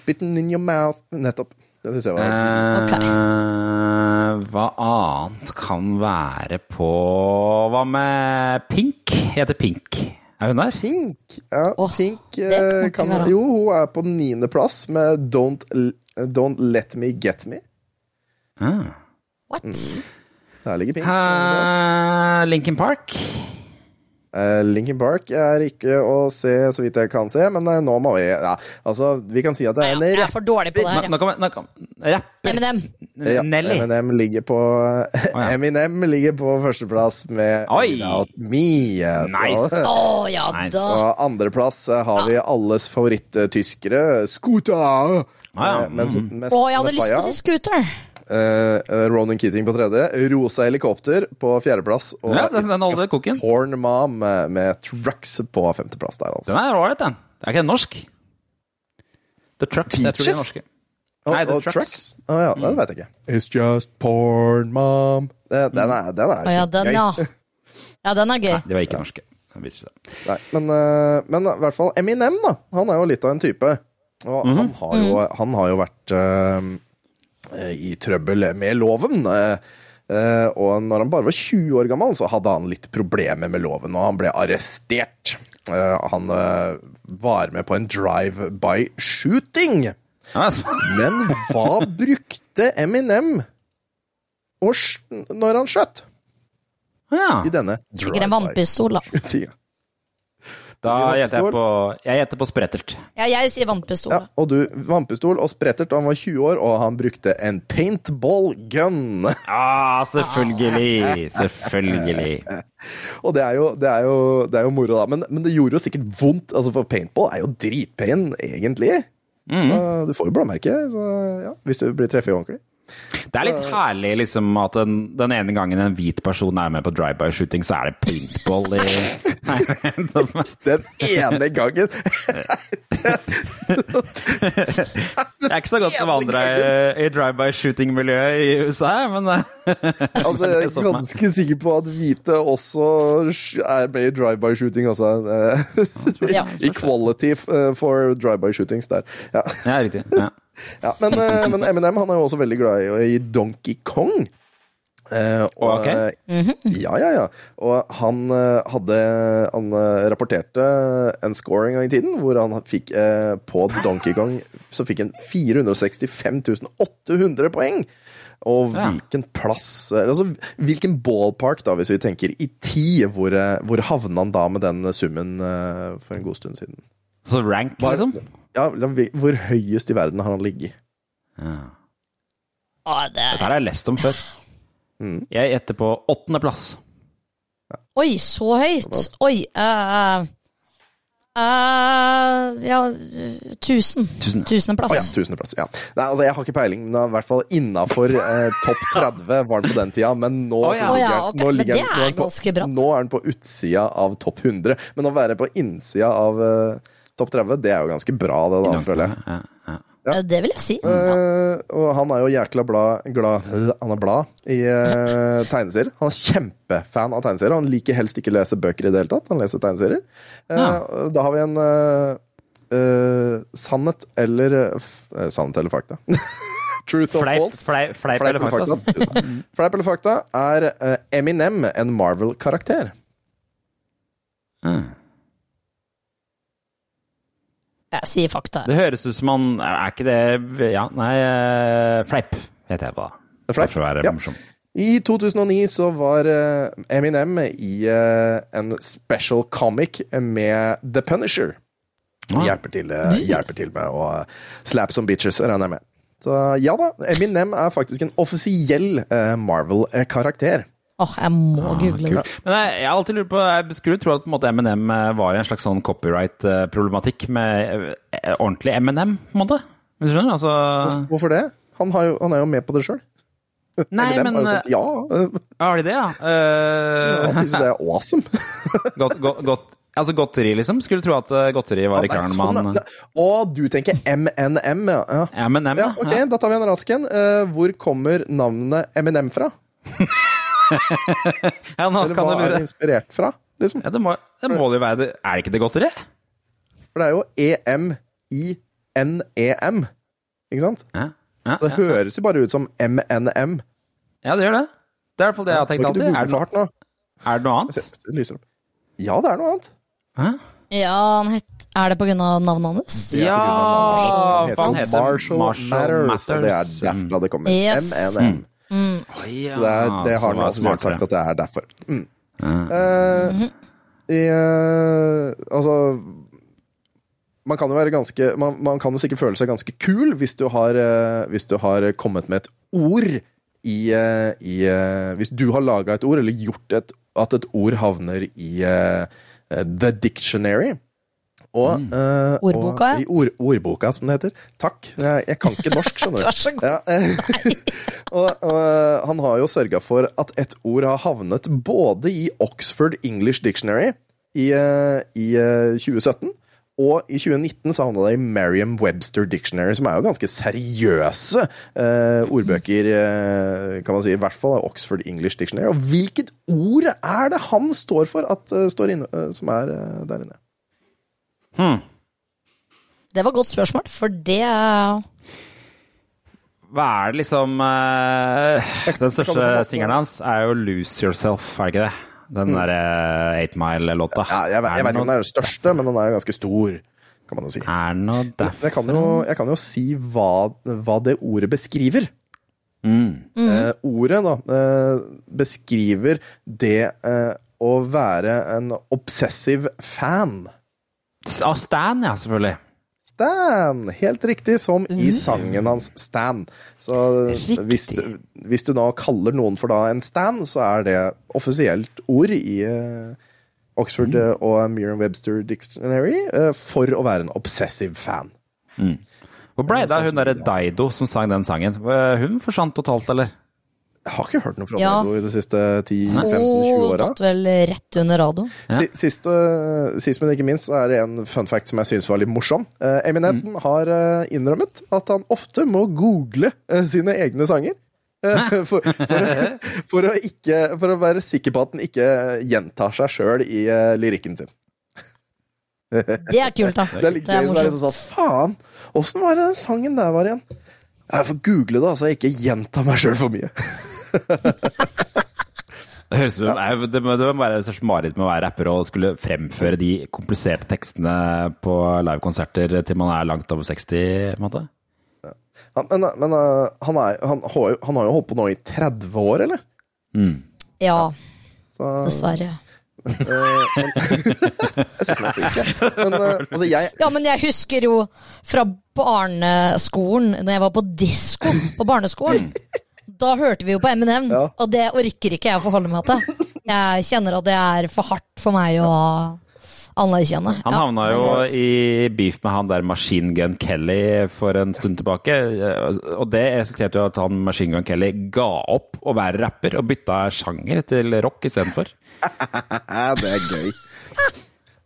Spitten in your mouth. Nettopp. Det syns jeg var eh, okay. Hva annet kan være på Hva med Pink? Heter Pink. Er hun der? Pink, ja, oh, Pink kan, eh, kan Jo, hun er på niendeplass med Don't, Don't Let Me Get Me. Ah. What? Der ligger Pink. Uh, Lincoln Park. Uh, Linkin Park er ikke å se, så vidt jeg kan se, men uh, nå må vi Ja, altså, vi kan si at det er en Jeg er for dårlig på det Nå, her. nå kommer nå kom, Rapper. Eminem. Ja, Nelly. Eminem ligger på ja. Eminem ligger på førsteplass med Oi. Without Me. så- Nice. Oh, ja da. Og andreplass eh, har vi alles favoritt-tyskere, Scooter. Ah, ja. Eh, mens- Mm. mens oh, jeg hadde lyst til å si scooter. Eh, Ronan Keating på tredje, Rosa helikopter på fjerdeplass, og Ja, den- den It's holder Just koken. Porn Mom med, med Trucks på femteplass der, altså. Den er ålreit, den. Det er ikke den norsk? The Trucks. Jeg tror de er Peaches? norske. Oh, Nei, The oh, Trucks. Trucks? Oh, ja, det vet jeg ikke. It's just porn, mom. Det, den er, den er ja, den, gøy. ja. Ja, den er gøy. Nei, de var ikke norske. seg. Nei, men, eh, men i hvert fall Eminem, da. Han er jo litt av en type. Og Mhm. han, har jo, han har jo vært i trøbbel med loven. eh, eh, og når han bare var 20 år gammel, så hadde han litt problemer med loven, og han ble arrestert. Eh, han eh, var med på en drive-by-shooting. Men hva brukte Eminem når han skjøt? Ja. I denne drive-by-shootinga. Da gjetter jeg på Jeg gjetter på sprettert. Ja, jeg sier vannpistol. Ja, og du, vannpistol og sprettert, og han var 20 år, og han brukte en paintball gun. Ja, selvfølgelig! Selvfølgelig. og det er jo, det er jo, det er jo moro, da. Men, men det gjorde jo sikkert vondt, altså for paintball er jo dritpain, egentlig. Så du får jo blåmerke, så ja, hvis du blir treffet ordentlig. Det er litt herlig liksom at den, den ene gangen en hvit person er med på drive-by-shooting, så er det paintball i Den ene gangen! Det er ikke så godt å vandre i, i drive-by-shooting-miljøet i USA, men Altså, jeg er ganske sikker på at hvite også er med i drive-by-shooting, altså. Equality for drive-by-shootings der. Ja. Ja, riktig. Ja. Ja, men, eh, men Eminem han er jo også veldig glad i, i Donkey Kong. Eh, og, Ok. eh, Ja, ja, ja. Og han hadde Han rapporterte en score en gang i tiden hvor han fikk på Donkey Kong Så fikk han 465 800 poeng. Og hvilken plass Altså hvilken ballpark, da, hvis vi tenker i tid, hvor, hvor havna han da med den summen for en god stund siden? Så rank, liksom? liksom? Ja, hvor høyest i verden har han ligget? Å, det Dette har jeg lest om før. Mm. Jeg gjetter på åttendeplass. Oi, så høyt! Oi uh, uh, Ja, tusen. Tusen. Å ja, Tusendeplass. tusendeplass. Ja. Nei, altså, jeg har ikke peiling, men i hvert fall innafor eh, topp 30 var den på den tida. Men nå, oh, ja. ja, ligger, ok. nå, ligger den- nå er på. Nå er den på utsida av topp 100. Men å være på innsida av eh, topp 30, det er jo ganske bra, det, da, føler jeg. Ja, ja. Det vil jeg si. Uh, og han er jo jækla blad, glad Han er blad i uh, tegneserier. Han er kjempefan av tegneserier. Han liker helst ikke lese bøker i det hele tatt. Han leser tegneserier. Uh, Ja. Da har vi en sannhet eller Sannhet eller fakta. Truth or Fleip, false. fleip, fleip eller fakta? fakta. Fleip eller fakta er Eminem en Marvel-karakter. Mm. Jeg sier fakta. Det høres ut som han Er ikke det Ja, nei, eh, fleip heter jeg på. Det fleip. For å være Ja. morsom. I 2009 så var eh, Eminem i eh, en special comic med The Punisher. Ah. Hjelper, til, hjelper til med å slap some bitches, regner jeg med. Så ja da, Eminem er faktisk en offisiell Marvel-karakter. Åh, jeg må google det. Ah, Men jeg, jeg har alltid lurt på Jeg skulle tro at på en måte M&M var i en slags sånn copyright-problematikk med eh, ordentlig M&M, på en måte. Hvis du skjønner? Altså Hvorfor det? Han, har jo, han er jo med på det sjøl. Nei, Eminem men har jo sagt ja. eh, Har de det, ja? Eh, Han syns jo det er awesome. godt, godt, godt, altså godteri, liksom? Skulle tro at godteri var i Ja, karen med sånn, han ja. Å, du tenker MNM, ja. ja. M&M, Ja, ok, Da tar vi en rask en. Uh, hvor kommer navnet M&M fra? Ja, nå Eller kan hva du er det inspirert fra? Liksom? Ja, det må, det må jo være det. Er det ikke det godteri? For det er jo E E-M-I-N-E-M. Ikke sant? Ja, ja, Så det ja. høres jo bare ut som MNM. ja det gjør det. Det er i hvert fall det jeg har tenkt alltid. Er det, for no, er det noe annet? Det lyser opp. Ja, det er noe annet. Hæ? Ja, han het Er det på grunn av navnet hans? Ja, han heter Marshall, Marshall Matters, og det er derfra det kommer. Yes. MNM. Mm. Ja, Så det, er, det har han offisielt smartere. sagt at det er derfor. Mm. Eh, i, eh, altså man kan jo være ganske man, man kan jo sikkert føle seg ganske kul hvis du har, eh, hvis du har kommet med et ord i, eh, i Hvis du har laga et ord, eller gjort et, at et ord havner i eh, The Dictionary. Og, eh, Ordboka, og, I ord, ordboka, som det heter. Takk. Jeg, jeg kan ikke norsk, skjønner du. Vær så god. Ja, eh, og, og han har jo sørga for at et ord har havnet både i Oxford English Dictionary i, eh, i eh, 2017 og i 2019 så havna det i Merriam-Webster Dictionary, som er jo ganske seriøse eh, ordbøker, eh, kan man si. I hvert fall av Oxford English Dictionary. Og hvilket ord er det han står for at eh, står inne, eh, som er eh, der inne? Det var et godt spørsmål, for det Hva er det liksom uh, Den største singelen hans er jo 'Lose Yourself', er det ikke det? Den derre Eight Mile-låta. Ja, jeg, vet- jeg vet ikke om den er den største, men den er jo ganske stor, kan man jo si. Er det noe Jeg kan jo, jeg kan jo si hva, hva det ordet beskriver. Eh, ordet da, eh, beskriver det eh, å være en obsessiv fan. Av Stan, ja, selvfølgelig. Stan! Helt riktig, som i sangen hans Stan. Så hvis du, hvis du da kaller noen for da en Stan, så er det offisielt ord i eh, Oxford mm. og Merriam-Webster Dictionary eh, for å være en obsessive fan. Hvor ble det av hun derre Daido som sang den sangen? Hun forsvant totalt, eller? Jeg har ikke hørt noe fra Ja. Nego i de siste 10-15-20 Hun åra. datt vel rett under radio. Ja. Sist, øh, sist, men ikke minst, så er det en fun fact som jeg syns var litt morsom. Eminenten mm. har eh, innrømmet at han ofte må google eh, sine egne sanger. Eh, for, for, for, å ikke, for å være sikker på at den ikke gjentar seg sjøl i eh, lyrikken sin. Det er kult, da. Det er litt Det er gøy. Det er morsomt. liksom sånn, Faen, åssen var det den sangen der var igjen? Jeg får google det, så jeg ikke gjenta meg sjøl for mye. Det høres ut som det må, være et slags mareritt med å være rapper og skulle fremføre de kompliserte tekstene på livekonserter til man er langt over 60, på en måte. Han, men men øh, han, er, han, har han har jo holdt på nå i 30 år, eller? Ja, Så, dessverre. Eh, men, jeg syns han er flink, jeg. Men eh, altså, jeg Ja, men jeg husker jo fra barneskolen, når jeg var på disko på barneskolen. Da hørte vi jo på Eminem, og det orker ikke jeg å forholde meg til. Jeg kjenner at det er for hardt for meg å anerkjenne. Han havna er jo i beef med han der Machine Gun Kelly for en stund tilbake. Og det resulterte jo at han Machine Gun Kelly ga opp å være rapper og bytta sjanger til rock istedenfor. det er gøy.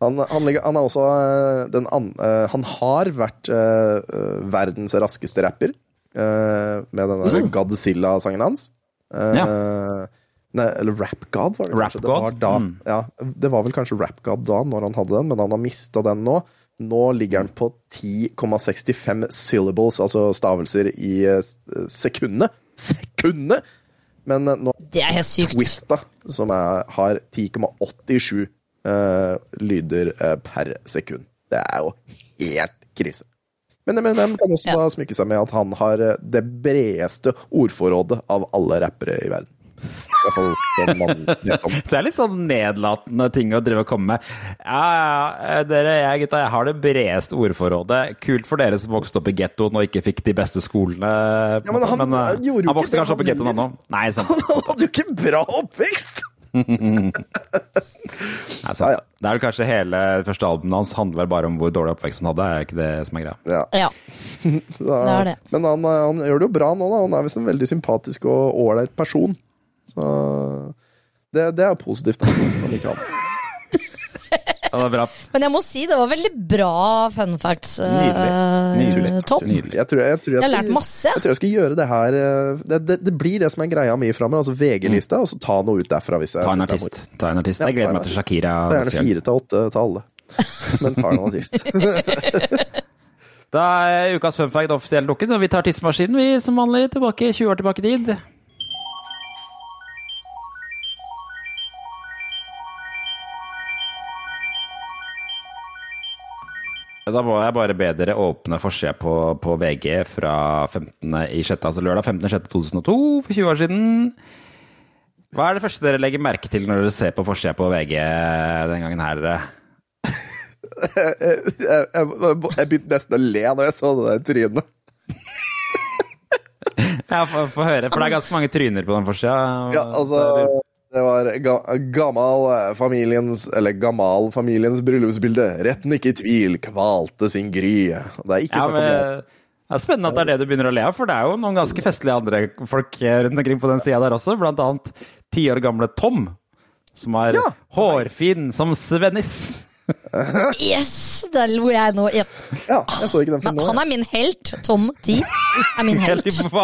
Han, han, ligger, han er også eh, den an, eh, Han har vært eh, verdens raskeste rapper med den der Mm. Godzilla-sangen hans. ja. Nei, eller Rap God, var det Rap kanskje. Det var, God? da, Mm. ja, det var vel kanskje Rap God da, når han hadde den, men han har mista den nå. Nå ligger han på 10,65 syllables, altså stavelser, i eh, s- sekundet. Sekundet! Men eh, nå Det er helt sykt. Twista, som er, har 10,87 uh, lyder uh, per sekund. Det er jo helt krise. Men Eminem kan også da smykke seg med at han har eh, det bredeste ordforrådet av alle rappere i verden. I hvert fall som man vet om. Det er litt sånn nedlatende ting å drive og komme med. Ja, ja, dere, jeg gutta, jeg har det bredeste ordforrådet. Kult for dere som vokste opp i gettoen og ikke fikk de beste skolene. Ja, men han- men, han han vokste kanskje opp i gettoen, han òg. Nei, sant. Han hadde jo ikke bra oppvekst! Nei, ja. Det er vel kanskje hele første albumet hans handler vel bare om hvor dårlig oppvekst han hadde. Er ikke det som er greia? Ja. Ja. Da, Det er det. Men han, eh, han gjør det jo bra nå, da. Han er visst en veldig sympatisk og ålreit person. Så det, det er positivt. Da, om ikke annet. Ja, det er bra. Men jeg må si det var veldig bra fun facts. Uh, Nydelig. Nydelig. Tom. Nydelig. Jeg, tror, jeg, tror jeg, Jeg har skal, lært masse. Jeg tror jeg skal gjøre det her eh, Det, det, det blir det som er greia mi framover. Altså VG-lista, og så ta noe ut derfra. Hvis jeg Ta en er artist. Ta en artist. Jeg gleder meg til. Shakira. Det er gjerne fire til åtte til alle. Men tar en artist. Da er ukas fun fact offisielt lukket, og vi tar tidsmaskinen vi som vanlig tilbake 20 år tilbake i tid. Da må jeg bare be dere åpne forsida på, på VG fra 15. i 6., altså lørdag 15.6.2002, for 20 år siden. Hva er det første dere legger merke til når dere ser på forsida på VG den gangen her? jeg, jeg, jeg, begynte nesten å le når jeg så det der trynet. Ja, få høre, for det er ganske mange tryner på den forsida. Ja, altså Det var ga, gammal eh, Eller gammal familiens bryllupsbilde. Retten ikke i tvil, kvalte sin gry. Det er ikke Ja, snakk om men, det. det er spennende at det er det du begynner å le av, for det er jo noen ganske festlige andre folk rundt omkring på den sida der også, blant annet ti år gamle Tom, som er hårfin som Svennis. Yes! Der lo jeg nå. Ja. Ja, jeg så ikke den Men filmen nå. han er min helt. Tom 10 er min helt. Helt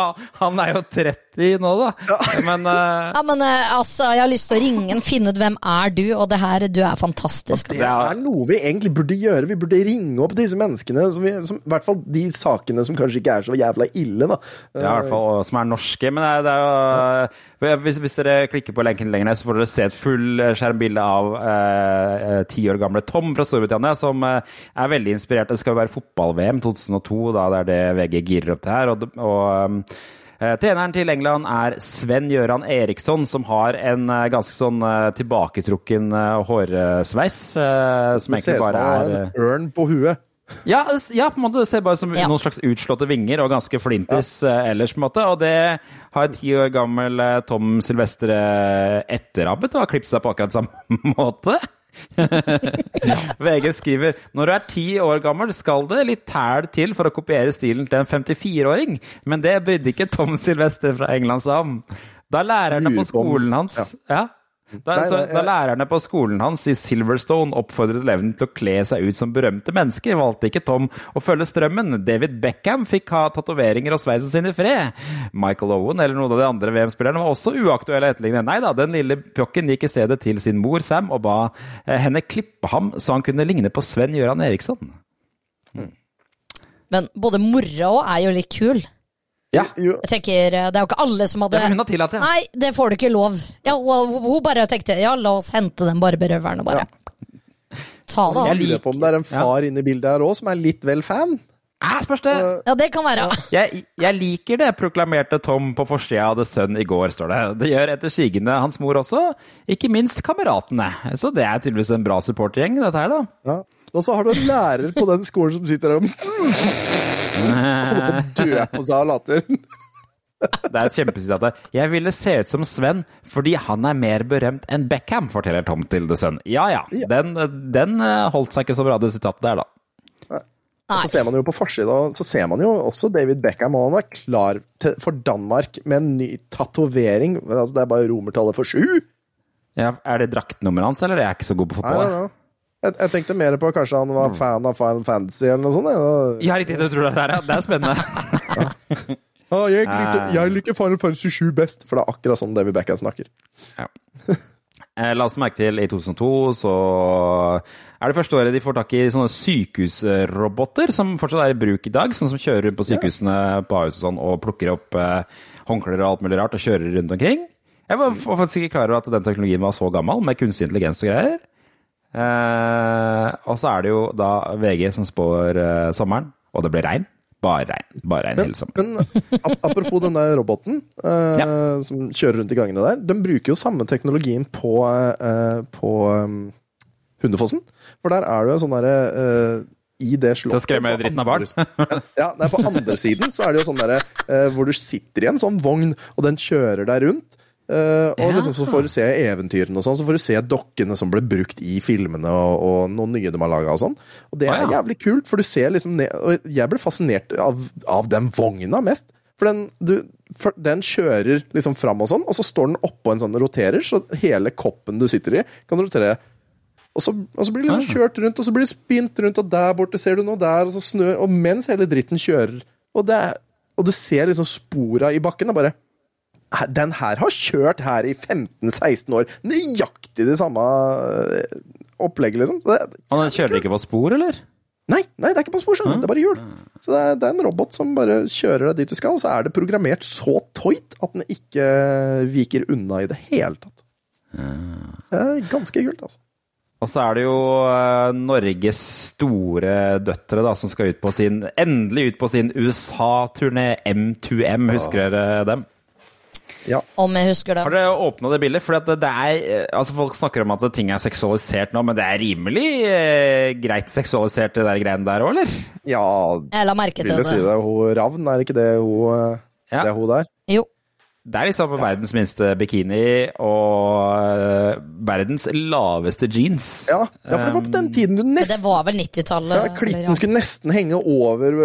Han er jo 30 nå, da. Men uh... Ja, men uh, altså, jeg har lyst til å ringe en, finne ut hvem er du, og det her, du er fantastisk. Det er noe vi egentlig burde gjøre. Vi burde ringe opp disse menneskene. Som vi, som, I hvert fall de sakene som kanskje ikke er så jævla ille, da. Ja, i hvert fall som er norske. Men det er, det er jo hvis, hvis dere klikker på lenken lenger ned, så får dere se et fullskjermbilde av eh, ti år gamle Tom fra Storbritannia, som eh, er veldig inspirert. Det skal jo være fotball-VM 2002, da det er det VG girer opp til her. Og, og eh, treneren til England er Sven Gøran Eriksson, som har en eh, ganske sånn eh, tilbaketrukken eh, hårsveis. eh, som Det ser ut som han har eh, en ørn på huet. ja, ja, på en måte. Det ser bare ut som Ja. noen slags utslåtte vinger og ganske flintis eh, ellers, på en måte. Og det har ti år gammel eh, Tom Silvestre etterabbet og har klippet seg på akkurat samme måte. VG skriver når du er ti år gammel, skal det litt tæl til for å kopiere stilen til en 54-åring, men det brydde ikke Tom Sylvester fra England seg om. Da lærerne på skolen hans ja. Da, Nei, så, da jeg- lærerne på skolen hans i Silverstone oppfordret elevene til å kle seg ut som berømte mennesker, valgte ikke Tom å følge strømmen. David Beckham fikk ha tatoveringer og sveisen sin i fred. Michael Owen eller noen av de andre VM-spillerne var også uaktuelle å etterligne. Nei da, den lille pjokken gikk i stedet til sin mor Sam og ba eh, henne klippe ham så han kunne ligne på Sven Gøran Eriksson. Men både mora òg er jo litt kul. Ja. Jeg tenker, eh, Det er jo ikke alle som hadde Ja, hun har tillatt det. Nei, det får du ikke lov. Ja, hun, hun bare tenkte ja, la oss hente den barberøveren og bare ta det Jeg av. Jeg lurer på om det er en far inne i bildet her òg som er litt vel fan. Eh, spørs det. Ja, det kan være. Jeg, jeg liker det, proklamerte Tom på forsida av The Sun i går, står det. Det gjør etter sigende hans mor også, ikke minst kameratene. Så det er tydeligvis en bra supportergjeng, dette her, da. Ja. Og så har du en lærer på den skolen som sitter der og holder på å dø på seg av latter. Det er et kjempesitat. Jeg ville se ut som Sven fordi han er mer berømt enn Beckham, forteller Tom til The Sun. Ja ja, den, den eh, holdt seg ikke så bra, det sitatet der, da. Og så ser man jo på forsida så ser man jo også David Beckham, og han er klar til, for Danmark med en ny tatovering. Altså, det er bare romertallet for sju. Ja, er det draktnummeret hans, eller? Jeg er ikke så god på fotball. Nei, nei, know. Jeg, jeg tenkte mer på kanskje han var fan av Final Fantasy eller noe sånt. jeg. Ja, riktig, du tror det er, ja. Det er spennende. Ah, jeg, liker, jeg liker Final Fantasy 7 best, for det er akkurat sånn David Beckham snakker. Eh, La oss merke til i 2002 så er det første året de får tak i sånne sykehusroboter som fortsatt er i bruk i dag, Sånne som kjører rundt på sykehusene på Ahus og sånn og plukker opp eh, håndklær og alt mulig rart og kjører rundt omkring. Jeg var var faktisk ikke klar over at den teknologien var så gammel, med kunstig intelligens og greier. Eh, og så er det jo da VG som spår eh, sommeren, og det blir regn. Bare regn. Bare regn hele sommeren. Men ap apropos den der roboten eh, Ja. som kjører rundt i gangene der, den bruker jo samme teknologien på, eh, på um, Hundefossen. For der er det jo sånn derre eh, i det slottet Til å skremme dritten av barn. ja, nei, på andre siden så er det jo sånn derre eh, hvor du sitter i en sånn vogn, og den kjører deg rundt. Eh, og Ja. liksom så får du se eventyrene og sånn, så får du se dokkene som ble brukt i filmene, og, og noen nye de har laga og sånn. Og det er er ja. jævlig kult, for du ser liksom ned Og jeg ble fascinert av, av den vogna mest. For den, du, for den kjører liksom fram og sånn, og så står den oppå en sånn roterer, så hele koppen du sitter i, kan rotere. Og så, og så blir det liksom kjørt rundt, og så blir det spint rundt, og der borte ser du noe der, og så snør Og mens hele dritten kjører, og, det og du ser liksom spora i bakken, og bare "Hæ, Den her har kjørt her i 15-16 år. Nøyaktig det samme eh, opplegget, liksom. Så det, den kjører ikke på spor, eller? Nei, nei, det er ikke på spor, skjønner du. Det er bare hjul. Så det er, det er en robot som bare kjører deg dit du skal, og så er det programmert så tøyt at den ikke viker unna i det hele tatt. Det er ganske kult, altså. Og så er det jo eh, Norges store døtre da, som skal ut på sin, endelig ut på sin USA-turné M2M. Husker dere dem? Ja. Om jeg husker det. Har dere åpna det bildet? Fordi det, det er, eh, altså Folk snakker om at ting er seksualisert nå, men det er rimelig eh, greit seksualisert, det der greiene der òg, eller? Ja, Jeg la merke vil til jeg si det. Hun Ravn, er ikke det hun, eh, Ja. det hun der? Jo. Det er liksom verdens minste bikini og eh, verdens laveste jeans. Ja, ja, for det var på den tiden du nesten det var vel 90-tallet? ja, Klitten skulle nesten henge over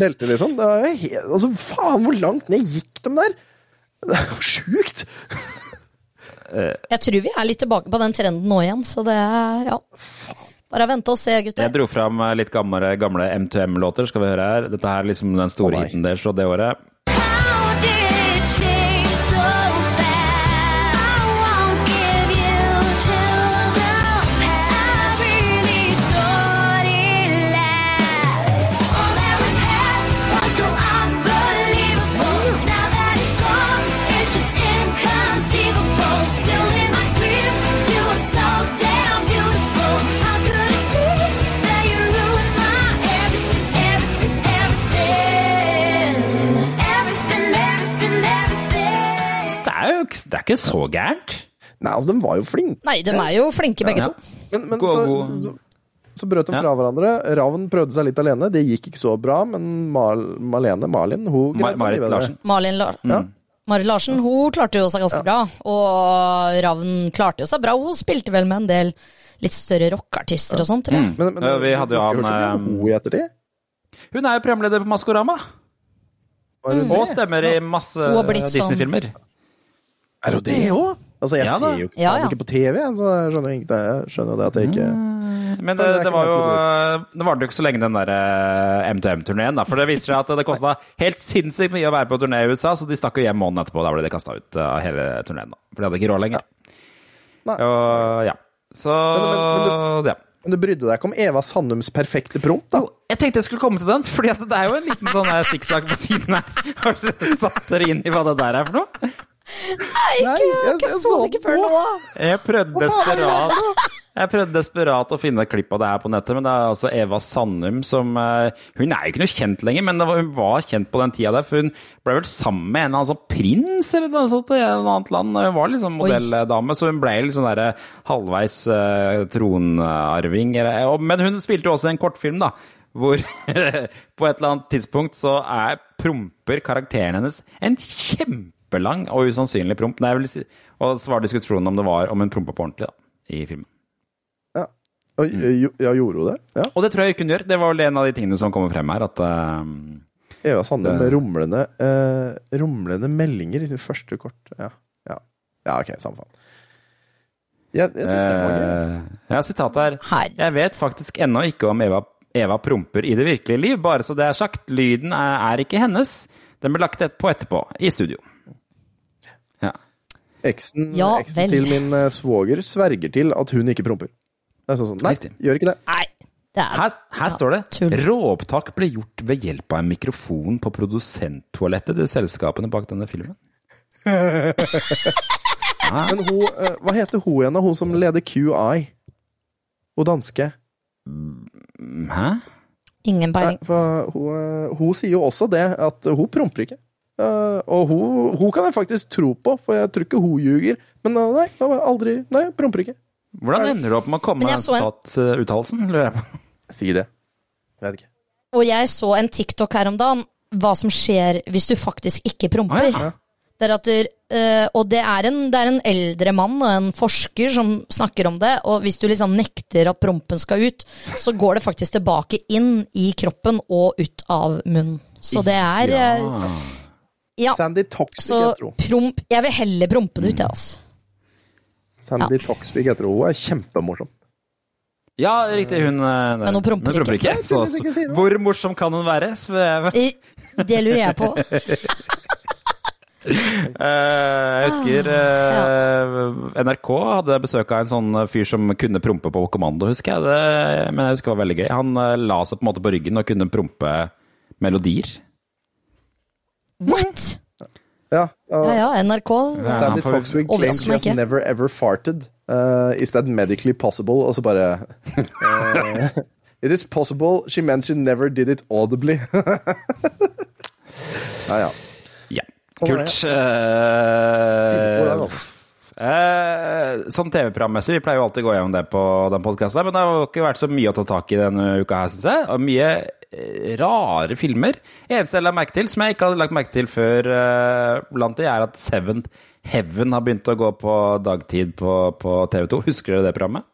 beltet, liksom. Det er, helt, altså, faen, hvor langt ned gikk de der? Det er jo sjukt! Jeg tror vi er litt tilbake på den trenden nå igjen, så det er ja. Bare vente og se, gutter. Jeg dro fram eh, litt gamle, gamle M2M-låter. Skal vi høre her. Dette her er liksom den store hiten deres fra det året. Det er ikke- så gærent. Nei, altså, de var jo flinke. Nei, de er jo flinke begge Ja. to. Men, men så, så, så brøt de Ja. fra hverandre. Ravn prøvde seg litt alene. Det gikk ikke så bra, men Mal Malene Malin hun greide seg mye bedre. Larsen. Malin Lar Ja. Marit Larsen hun klarte jo seg ganske bra, og Ravn klarte jo seg bra. Hun spilte vel med en del litt større rockeartister og sånt, tror jeg. Men, men, Ja, vi hadde jo han, hørt du henne i ettertid? Hun er jo programleder på Maskorama. Mm. Og stemmer i masse sånn- Disney-filmer. Er hun det òg? Altså, jeg Ja ser jo Ja, ja. ikke på TV, så jeg skjønner jo det. Skjønner det at jeg ikke Men Det det, det var jo Det varte jo ikke så lenge den der eh, M2M-turneen, da. For det viser seg at det kosta helt sinnssykt mye å være på turné i USA, så de stakk jo hjem måneden etterpå. Da ble de kasta ut av hele turneen, da. For de hadde ikke råd lenger. Nei. Og, ja. Så Men- men- ja. Men du brydde deg ikke om Eva Sandums perfekte promp, da? Jo, jeg tenkte jeg skulle komme til den, for det er jo en liten sånn stikksak på siden her. Har dere satt dere inn i hva det der er for noe? Nei, Nei, ikke, jeg- ikke jeg så så det ikke før nå. Jeg prøvde desperat Jeg prøvde desperat å finne et klipp av det her på nettet, men det er altså Eva Sandum som eh, Hun er jo ikke noe kjent lenger, men det var, hun var kjent på den tida der, for hun ble vel sammen med en eller annen sånn prins eller noe sånt i et annet land. Hun var liksom modelldame, så hun ble litt sånn derre halvveis eh, tronarving. Men hun spilte jo også i en kortfilm, da. Hvor på et eller annet tidspunkt så er promper karakteren hennes en kjempelang og usannsynlig promp. Nei, jeg vil si, og så var diskusjonen om det var om hun prompa på ordentlig da, i filmen. Ja. Og, jo- ja, gjorde hun det? Ja. Og det tror jeg ikke hun gjør. Det var vel en av de tingene som kommer frem her. At Uh, Eva Sandum med rumlende, uh, rumlende meldinger i sin første kort. Ja, ja. ja ok, samme faen. Jeg, jeg syns det var gøy. eh, Ja, sitatet her. Jeg vet faktisk ennå ikke om Eva, Eva promper i det virkelige liv, bare så det er sagt. Lyden er, er ikke hennes. Den ble lagt et på etterpå, i studio. Ja. Eksen, Ja, eksen til min eh, svoger sverger til at hun ikke promper. Det er sånn, sånn, nei, Riktig. gjør ikke det. Nei, det er Her, her står det tull. råopptak ble gjort ved hjelp av en mikrofon på produsenttoalettet til selskapene bak denne filmen. Men hun, eh, hva heter hun igjen. Hun som leder QI? Hun danske. Hæ? ingen peiling. hun, eh, hun sier jo også det, at hun promper ikke. Eh, og hun, hun kan jeg faktisk tro på, for jeg tror ikke hun ljuger. Men uh, nei, hun var aldri Nei, promper ikke. Hvordan ender du opp med å komme med jeg statsuttalelsen, lurer jeg på? Si det. Jeg vet ikke. Og jeg så en TikTok her om dagen, hva som skjer hvis du faktisk ikke promper. Ah, ja. Det er at der, uh, og det er, en, det er en eldre mann og en forsker som snakker om det, og hvis du liksom nekter at prompen skal ut, så går det faktisk tilbake inn i kroppen og ut av munnen. Så det er eh, Ja. Sandy Toxic, Så jeg tror. promp Jeg vil heller prompe det ut, jeg, altså. Sandy Toxic, jeg tror hun er kjempemorsom. Ja, riktig. Hun, eh, Men hun promper ikke. ikke. Så, Så, hvor morsom kan hun være? I- Det lurer jeg på. Eh, jeg husker eh, NRK hadde besøk av en sånn fyr som kunne prompe på kommando, husker jeg. Det, men jeg husker det var veldig gøy. Han la seg på en måte på ryggen og kunne prompe melodier. What?! Ja, uh, Ja ja, NRK. Sandy Toxwig claims she has never ever farted. Uh, is that medically possible? Og så bare uh, It is possible. She meant she never did it audibly. ja, ja. Ja, Sånn kult. Uh, eh, sånn TV-programmessig, vi pleier jo alltid å gå gjennom det på den podkasten, men det har jo ikke vært så mye å ta tak i denne uka her, syns jeg. Og mye rare filmer. Eneste jeg la merke til, som jeg ikke hadde lagt merke til før eh, blant de, er at Seventh Heaven har begynt å gå på dagtid på, på TV2. Husker dere det programmet?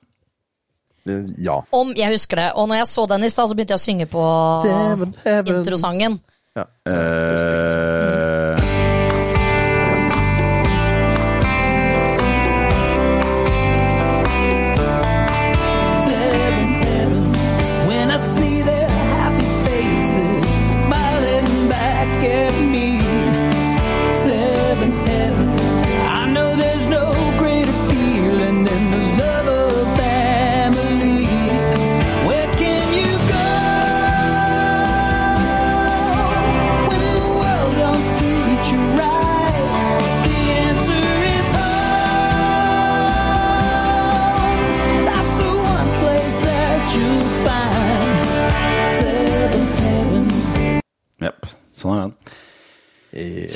Ja. Om jeg husker det. Og når jeg så den i stad, så begynte jeg å synge på introsangen. ja. Eh,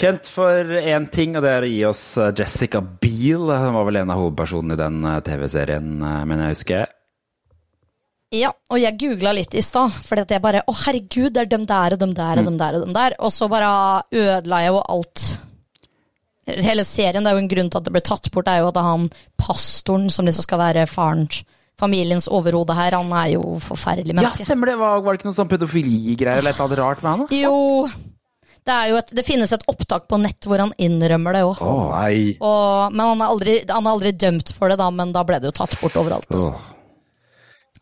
Kjent for én ting, og det er å gi oss eh, Jessica Biel. Hun var vel en av hovedpersonene i den eh, TV-serien, men mener jeg husker. Ja, og jeg googla litt i stad, fordi at jeg bare Å, herregud, det er dem der og dem der og dem der og dem der. Og så bare ødela jeg jo alt. Hele serien, det er jo en grunn til at det ble tatt bort, det er jo at han pastoren som liksom skal være faren, familiens overhode her, han er jo forferdelig menneske. Ja, stemmer det! Var, var det ikke noe sånn pedofiligreier eller et eller annet rart med han? da? Jo, det, er jo et, det finnes et opptak på nett hvor han innrømmer det òg. Oh, Men han er, aldri, han er aldri dømt for det, da, men da ble det jo tatt bort overalt.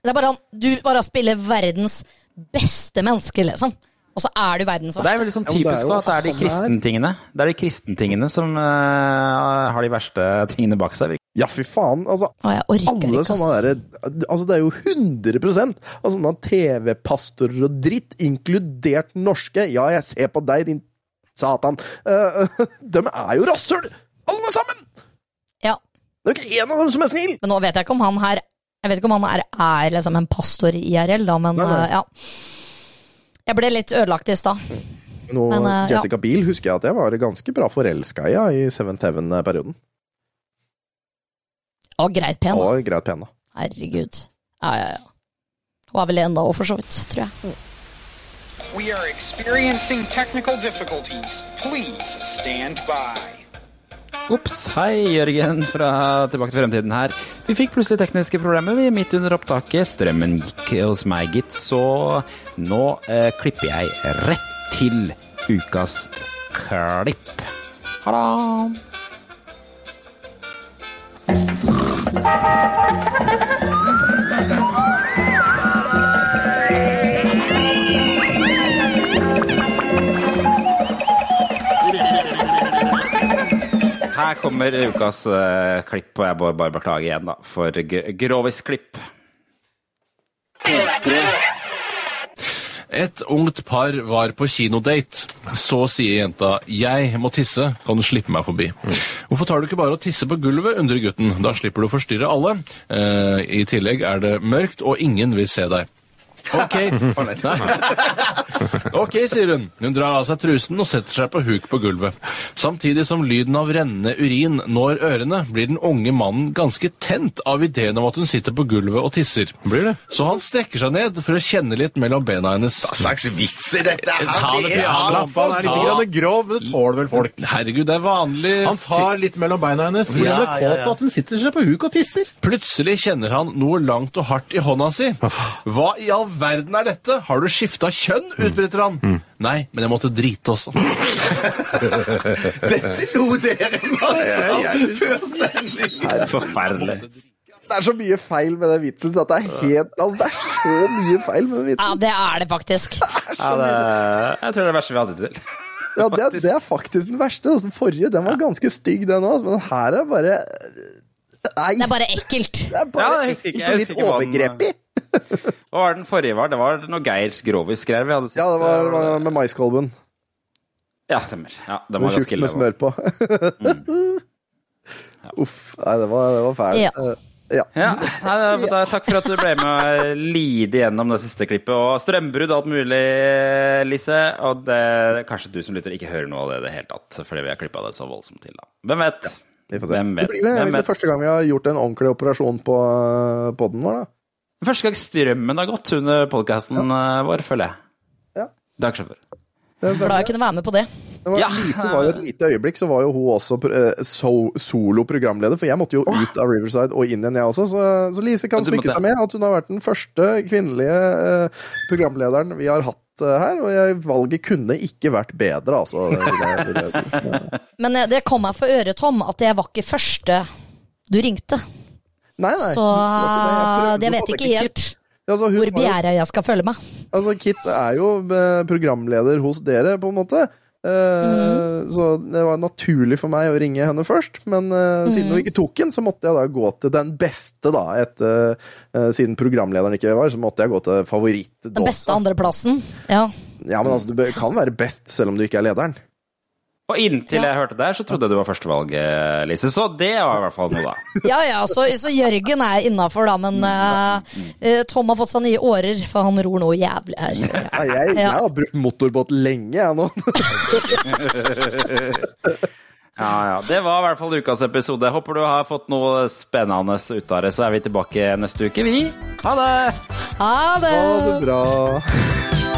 Det er bare han, Du bare spiller verdens beste menneske, liksom. Og så er du verdens verste. det er veldig sånn typisk også, at det er de kristentingene Det er de kristentingene som uh, har de verste tingene bak seg. Ja, fy faen. Altså, orker alle sånne der, Altså, det er jo 100 av sånne TV-pastorer og dritt, inkludert norske. Ja, jeg ser på deg, din satan. Uh, de er jo rasshøl! Alle sammen! Ja. Det er jo ikke én av dem som er snill! Men nå vet jeg ikke om han her Jeg vet ikke om han er, er liksom en pastor i IRL, da, men Nei, nei. Uh, ja. Jeg ble litt ødelagt i stad. Nå, Men, eh, ja. Jessica Biel husker jeg at jeg var ganske bra forelska i ja, i Seventh Heaven-perioden. Og greit pen. da. Og greit pen, da. Herregud. Ja, ja, ja. Hun er vel enda òg, for så vidt, tror jeg. We are experiencing technical difficulties. Please stand by. Ops, hei Jørgen fra Tilbake til fremtiden her. Vi fikk plutselig tekniske problemer vi midt under opptaket. Strømmen gikk hos meg, gitt, så nå eh, klipper jeg rett til ukas klipp. Ha det! Her kommer ukas uh, klipp, og jeg må bare beklage igjen da, for grovisklipp. Et ungt par var på kinodate. Så sier jenta 'Jeg må tisse, kan du slippe meg forbi'? Hvorfor tar du ikke bare å tisse på gulvet, undrer gutten. Da slipper du å forstyrre alle. Eh, I tillegg er det mørkt, og ingen vil se deg. Ok. Nei. Ok, sier hun. Hun drar av seg trusen og setter seg på huk på gulvet. Samtidig som lyden av rennende urin når ørene, blir den unge mannen ganske tent av ideen om at hun sitter på gulvet og tisser. Blir det? Så han strekker seg ned for å kjenne litt mellom bena hennes. Hva slags vits er dette? Ta det er-. Slapp av, han er litt grann grov, men det tåler vel folk. Herregud, det er vanlig Han tar litt mellom beina hennes. Ja, så ja, kåt ja. at hun sitter seg på huk og tisser. Plutselig kjenner han noe langt og hardt i hånda si. Hva i all verden er dette? Har du skifta kjønn? utbryter han. Nei, men jeg måtte drite også. Dette lo dere med før sending. Forferdelig. Det er så mye feil med den vitsen så at det er helt Altså, det er så mye feil med den vitsen. Ja, det er det faktisk. Ja, det, jeg tror det er det verste vi har hatt til. Ja, det, er- det er faktisk den verste. Altså, Den forrige den var ganske stygg, den òg, men den her er bare Nei. Det er bare ekkelt. Det er bare Ja, ikke- ekkelt jeg og litt ikke overgrepig. Hva var den forrige var? Det var noe Geirs grovis-greier vi hadde sist. Ja, det var, det med maiskolben. Ja, stemmer. Ja, det var ganske ille. med smør på. Uff. Nei, det var, det var fælt. Ja. Eh, Ja. Ja, nei, da, da, Takk for at du ble med og lide gjennom det siste klippet. Og strømbrudd og alt mulig, Lise. Og det, kanskje du som lytter ikke hører noe av det i det hele tatt, fordi vi har klippa det så voldsomt til. da. Hvem vet? Vi får se. Hvem Det blir det, Hvem vet? det første gang vi har gjort en ordentlig operasjon på poden vår, da. Første gang strømmen har gått under podkasten vår, føler jeg. Ja. Takk skjedd. Glad jeg kunne være med på det. Det var, Ja. Lise var jo et lite øyeblikk, så var jo hun også eh, so, solo-programleder. For jeg måtte jo ut av Riverside og inn igjen, jeg også. Så, så Lise kan Ja, smykke måtte- seg med at hun har vært den første kvinnelige eh, programlederen vi har hatt eh, her. Og jeg, valget kunne ikke vært bedre, altså. Det, det, det. Ja. Men eh, det kom meg for øre, Tom, at jeg var ikke første du ringte. Nei, nei. Så det. Jeg vet ikke helt Altså, hvor begjæra jeg skal føle meg. Altså, Kit er jo eh, programleder hos dere, på en måte. Eh, Mhm. Så det var naturlig for meg å ringe henne først. Men uh, siden mm. hun ikke tok den, så måtte jeg da gå til den beste, da. Etter, uh, siden programlederen ikke var, så måtte jeg gå til favoritt. Den beste andreplassen. Ja. Ja, men altså, du kan være best selv om du ikke er lederen. Og inntil jeg hørte det her, så trodde jeg du var førstevalget, Lise. Så det var i hvert fall noe, da. Ja ja, så, så Jørgen er innafor, da, men eh, eh, Tom har fått seg nye årer, for han ror noe jævlig her. Ja, jeg, jeg har brukt motorbåt lenge, jeg nå. Ja, ja. Det var i hvert fall ukas episode. Håper du har fått noe spennende ut av det. Så er vi tilbake neste uke, vi. Ha det! Ha det! Ha det bra.